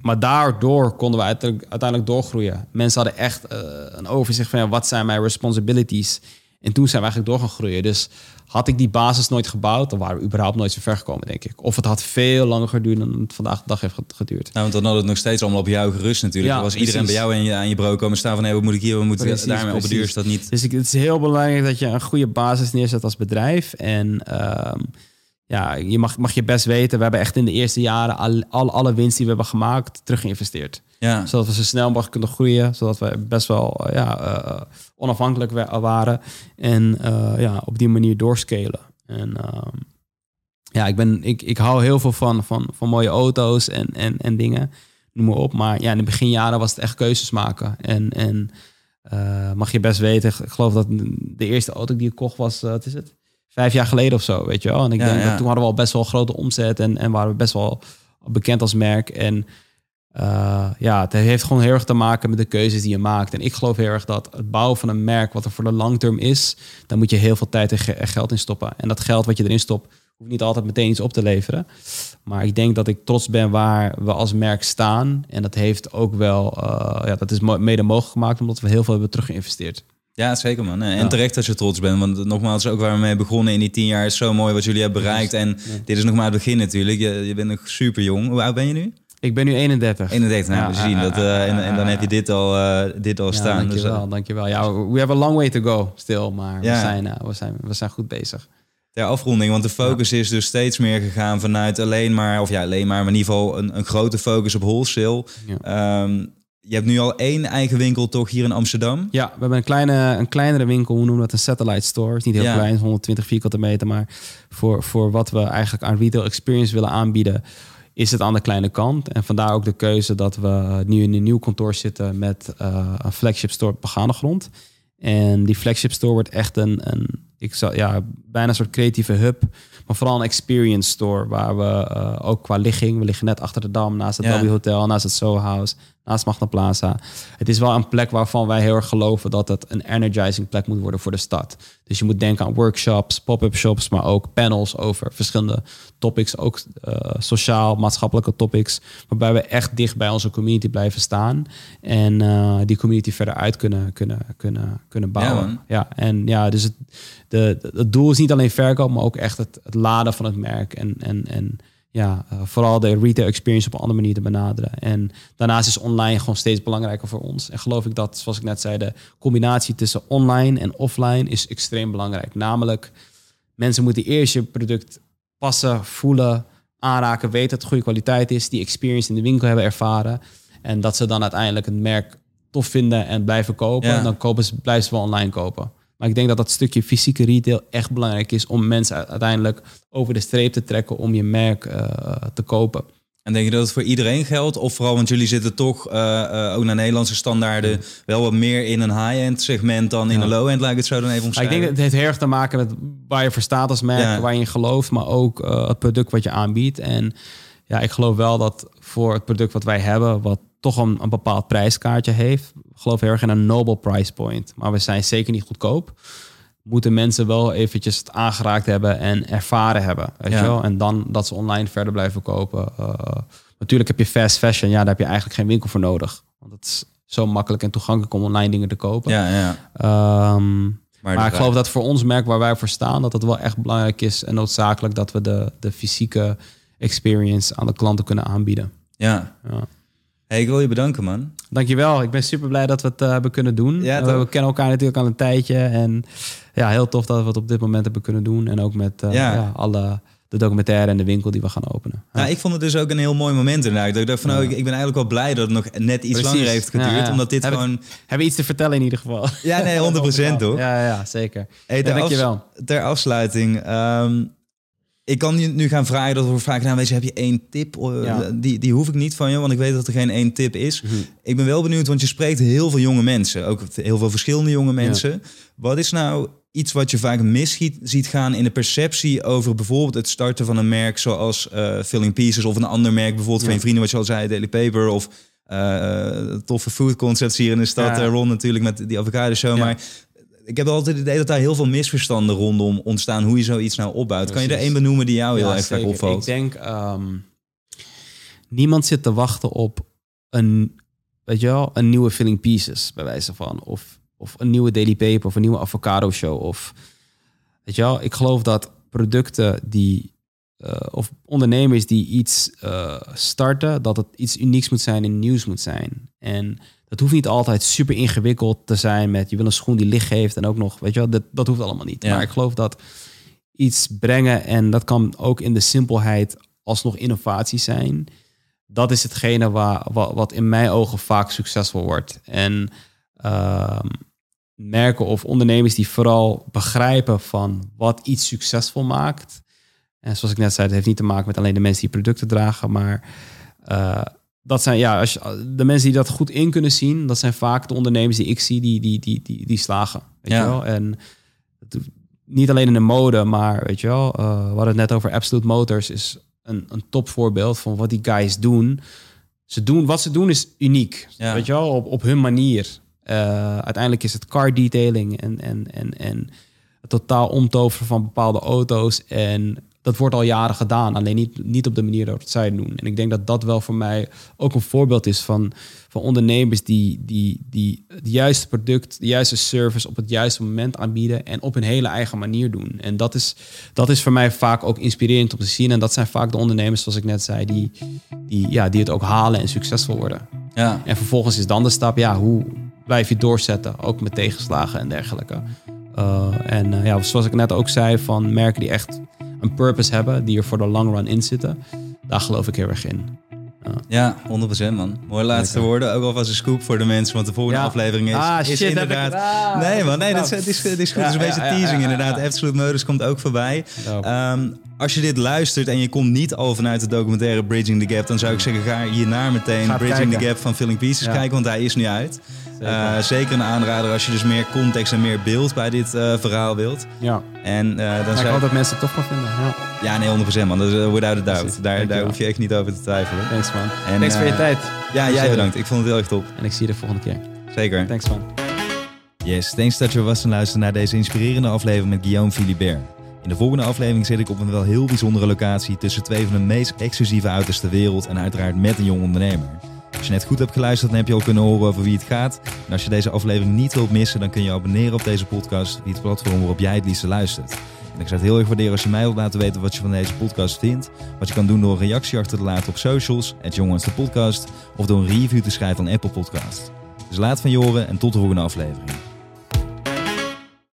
maar daardoor konden we uiteindelijk, uiteindelijk doorgroeien. Mensen hadden echt eh, een overzicht van ja, wat zijn mijn responsibilities. En toen zijn we eigenlijk door gaan groeien. Dus had ik die basis nooit gebouwd, dan waren we überhaupt nooit zo ver gekomen, denk ik. Of het had veel langer geduurd dan het vandaag de dag heeft geduurd. nou, want dan had het nog steeds allemaal op jou gerust natuurlijk. Ja, was iedereen bij jou aan je, aan je bureau komen staan van... hé, wat moet ik hier, wat moet ik Precies, daarmee op de duur is dat niet... Dus ik, het is heel belangrijk dat je een goede basis neerzet als bedrijf. En ehm, ja, je mag, mag je best weten, we hebben echt in de eerste jaren al, al, alle winst die we hebben gemaakt terug geïnvesteerd. Ja, Zodat we zo snel mogelijk kunnen groeien, zodat we best wel eh, ja, eh, onafhankelijk wa- waren. En eh, ja, op die manier doorscalen. En ehm, ja, ik, ben, ik, ik hou heel veel van, van, van mooie auto's en, en, en dingen. Noem maar op. Maar ja, in de beginjaren was het echt keuzes maken. En, en eh, mag je best weten, ik geloof dat de eerste auto die ik kocht was, eh, wat is het? Vijf jaar geleden of zo, weet je wel. En ik Ja, denk ja. dat toen hadden we al best wel grote omzet en, en waren we best wel bekend als merk. En eh, ja, het heeft gewoon heel erg te maken met de keuzes die je maakt. En ik geloof heel erg dat het bouwen van een merk, wat er voor de langterm is, daar moet je heel veel tijd en ge- en geld in stoppen. En dat geld wat je erin stopt, hoeft niet altijd meteen iets op te leveren. Maar ik denk dat ik trots ben waar we als merk staan. En dat heeft ook wel, eh, ja, dat is mede mogelijk gemaakt omdat we heel veel hebben teruggeïnvesteerd. ja zeker man. En Ja. terecht dat je trots bent. Want nogmaals, ook waar we mee begonnen in die tien jaar... is zo mooi wat jullie hebben bereikt. En dit is nog maar het begin natuurlijk. Je, je bent nog super jong. Hoe oud ben je nu? Ik ben nu 31. 31, nou, Ja, we zien dat. eh, en, dan heb je dit al, eh, dit al Ja, staan. Dus, dankjewel, eh, dankjewel. Ja, we have a long way to go still, maar Ja. we, zijn, we, zijn, we zijn goed bezig. ter afronding, want de focus is dus steeds meer gegaan vanuit alleen maar, of ja, alleen maar, maar in ieder geval een, een grote focus op wholesale. Ehm, je hebt nu al één eigen winkel toch hier in Amsterdam. Ja, we hebben een, kleine, een kleinere winkel, hoe noemen we dat? Een satellite store. Het is niet heel Ja. klein, 120 vierkante meter. Maar voor, voor wat we eigenlijk aan retail experience willen aanbieden, is het aan de kleine kant. En vandaar ook de keuze dat we nu in een nieuw kantoor zitten met eh, een flagship store op begane grond. En die flagship store wordt echt een, een ik zou, ja, bijna een soort creatieve hub. Maar vooral een experience store waar we eh, ook qua ligging, we liggen net achter de Dam, naast het Ja. W Hotel, naast het Soho House, naast Magna Plaza. Het is wel een plek waarvan wij heel erg geloven dat het een energizing plek moet worden voor de stad. Dus je moet denken aan workshops, pop-up shops, maar ook panels over verschillende topics, ook eh, sociaal, maatschappelijke topics, waarbij we echt dicht bij onze community blijven staan en eh, die community verder uit kunnen, kunnen, kunnen, kunnen bouwen. man. Ja, en ja, dus het, de- het doel is niet alleen verkoop, maar ook echt het, het laden van het merk en, en, en ja, eh, vooral de retail experience op een andere manier te benaderen. En daarnaast is online gewoon steeds belangrijker voor ons. En geloof ik dat, zoals ik net zei, de combinatie tussen online en offline is extreem belangrijk. Namelijk, mensen moeten eerst je product passen, voelen, aanraken, weten dat het goede kwaliteit is, die experience in de winkel hebben ervaren. En dat ze dan uiteindelijk het merk tof vinden en blijven kopen. Ja. En dan kopen ze, blijven ze wel online kopen. Maar ik denk dat dat stukje fysieke retail echt belangrijk is om mensen uiteindelijk over de streep te trekken om je merk eh, te kopen. En denk je dat het voor iedereen geldt? Of vooral, want jullie zitten toch eh, eh, ook naar Nederlandse standaarden wel wat meer in een high-end segment dan in Ja. een low-end, laat ik het zo dan even Maar ik omschrijven. denk dat het heeft heel erg te maken met waar je voor staat als merk, Ja. waar je in gelooft, maar ook het product wat je aanbiedt. En ja, ik geloof wel dat voor het product wat wij hebben, wat toch een, een bepaald prijskaartje heeft, ik geloof heel erg in een noble price point. Maar we zijn zeker niet goedkoop. moeten mensen wel eventjes het aangeraakt hebben en ervaren hebben. Weet Ja. je wel? En dan dat ze online verder blijven kopen. Uh, natuurlijk heb je fast fashion. Ja, daar heb je eigenlijk geen winkel voor nodig. Want het is zo makkelijk en toegankelijk om online dingen te kopen. Ja, ja. Ehm, Maar, ik geloof dat voor ons merk waar wij voor staan, dat het wel echt belangrijk is en noodzakelijk dat we de, de fysieke experience aan de klanten kunnen aanbieden. Ja. Ja. Hey, ik wil je bedanken, man. Dankjewel. Ik ben super blij dat we het eh, hebben kunnen doen. Ja, Eh, we kennen elkaar natuurlijk al een tijdje. En ja, heel tof dat we het op dit moment hebben kunnen doen. En ook met eh, Ja. ja. alle de documentaire en de winkel die we gaan openen. Ja. Nou, ik vond het dus ook een heel mooi moment inderdaad. Dat ik dacht van, nou, ik, ik ben eigenlijk wel blij dat het nog net iets Precies. langer heeft geduurd. Omdat dit Heb ik- gewoon... Hebben we iets te vertellen in ieder geval. Ja, nee, [LAUGHS] 100% toch? Ja, ja, zeker. Hey, ter, ter afsluiting. ehm, ik kan je nu gaan vragen, dat wordt vaak weet je, heb je één tip? Eh, Ja. Die, die hoef ik niet van je, want ik weet dat er geen één tip is. Mhm. Ik ben wel benieuwd, want je spreekt heel veel jonge mensen. Ook heel veel verschillende jonge mensen. Wat is nou iets wat je vaak mis ziet, gaan in de perceptie over bijvoorbeeld het starten van een merk zoals eh Filling Pieces of een ander merk, bijvoorbeeld van je vrienden, wat je al zei, Daily Paper of eh, toffe food concepts hier in de stad. Ja. Ron natuurlijk met die avocado show. Ja. Maar ik heb altijd het idee dat daar heel veel misverstanden rondom ontstaan hoe je zoiets nou opbouwt. Kan je er één benoemen die jou heel Ja, erg vaak opvalt? Ik denk, ehm, niemand zit te wachten op een, weet je wel, een nieuwe filling pieces, bij wijze van. Of, of een nieuwe Daily Paper of een nieuwe avocado show. Of, weet je wel, ik geloof dat producten die, eh, of ondernemers die iets eh, starten, dat het iets unieks moet zijn en nieuws moet zijn. En dat hoeft niet altijd super ingewikkeld te zijn met je wil een schoen die licht geeft en ook nog, weet je wel, dat, dat hoeft allemaal niet. Ja. Maar ik geloof dat iets brengen en dat kan ook in de simpelheid alsnog innovatie zijn. Dat is hetgene waar, wat, wat in mijn ogen vaak succesvol wordt. En ehm, merken of ondernemers die vooral begrijpen van wat iets succesvol maakt. En zoals ik net zei, het heeft niet te maken met alleen de mensen die producten dragen, maar eh, dat zijn ja, als je, de mensen die dat goed in kunnen zien, dat zijn vaak de ondernemers die ik zie die, die, die, die, die slagen. Weet Ja. je wel? En niet alleen in de mode, maar weet je wel, eh, we hadden het net over Absolute Motors, is een, een topvoorbeeld van wat die guys doen. Ze doen wat ze doen is uniek, Ja. weet je wel, op, op hun manier. Eh, uiteindelijk is het car detailing en, en, en, en het totaal omtoveren van bepaalde auto's. En dat wordt al jaren gedaan, alleen niet, niet op de manier waarop zij het doen. En ik denk dat dat wel voor mij ook een voorbeeld is van, van ondernemers die, die, die het juiste product, de juiste service op het juiste moment aanbieden en op hun hele eigen manier doen. En dat is, dat is voor mij vaak ook inspirerend om te zien. En dat zijn vaak de ondernemers, zoals ik net zei, die, die, ja, die het ook halen en succesvol worden. Ja. En vervolgens is dan de stap, ja, hoe blijf je doorzetten, ook met tegenslagen en dergelijke. Uh, en uh, ja, zoals ik net ook zei, van merken die echt een purpose hebben, die er voor de long run in zitten, daar geloof ik heel erg in. Ja, 100% man. Mooie laatste Lekker. woorden. Ook alvast een scoop voor de mensen, want de volgende Ja. aflevering is, Ah, is shit, inderdaad... gedaan. nee man, nee, Nou. dat is, is, is goed. Ja, het is een beetje ja, teasing inderdaad. Absolute Modus komt ook voorbij. Als je dit luistert en je komt niet al vanuit de documentaire Bridging the Gap, dan zou ik zeggen, ga hierna meteen Bridging the. Gap van Filling Pieces Ja. kijken, want hij is nu uit. Zeker. Eh, zeker een aanrader als je dus meer context en meer beeld bij dit eh, verhaal wilt. ja, En eh, dan Ja, ik zou hoop dat mensen het tof gaan vinden. Ja, Ja, nee, 100% man. Dat is without a doubt. Daar, daar hoef je echt niet over te twijfelen. thanks man. En, thanks voor je tijd. Ja, jij bedankt. Ik vond het heel erg top. En ik zie je de volgende keer. Zeker. Thanks man. Yes, thanks dat je was te luisteren naar deze inspirerende aflevering met Guillaume Philibert. In de volgende aflevering zit ik op een wel heel bijzondere locatie tussen twee van de meest exclusieve auto's ter wereld en uiteraard met een jong ondernemer. Als je net goed hebt geluisterd, dan heb je al kunnen horen over wie het gaat. En als je deze aflevering niet wilt missen, dan kun je abonneren op deze podcast via het platform waarop jij het liefste luistert. En ik zou het heel erg waarderen als je mij wilt laten weten wat je van deze podcast vindt. Wat je kan doen door een reactie achter te laten op socials, het Jongens de Podcast, of door een review te schrijven aan Apple Podcast. Dus laat van je horen en tot de volgende aflevering.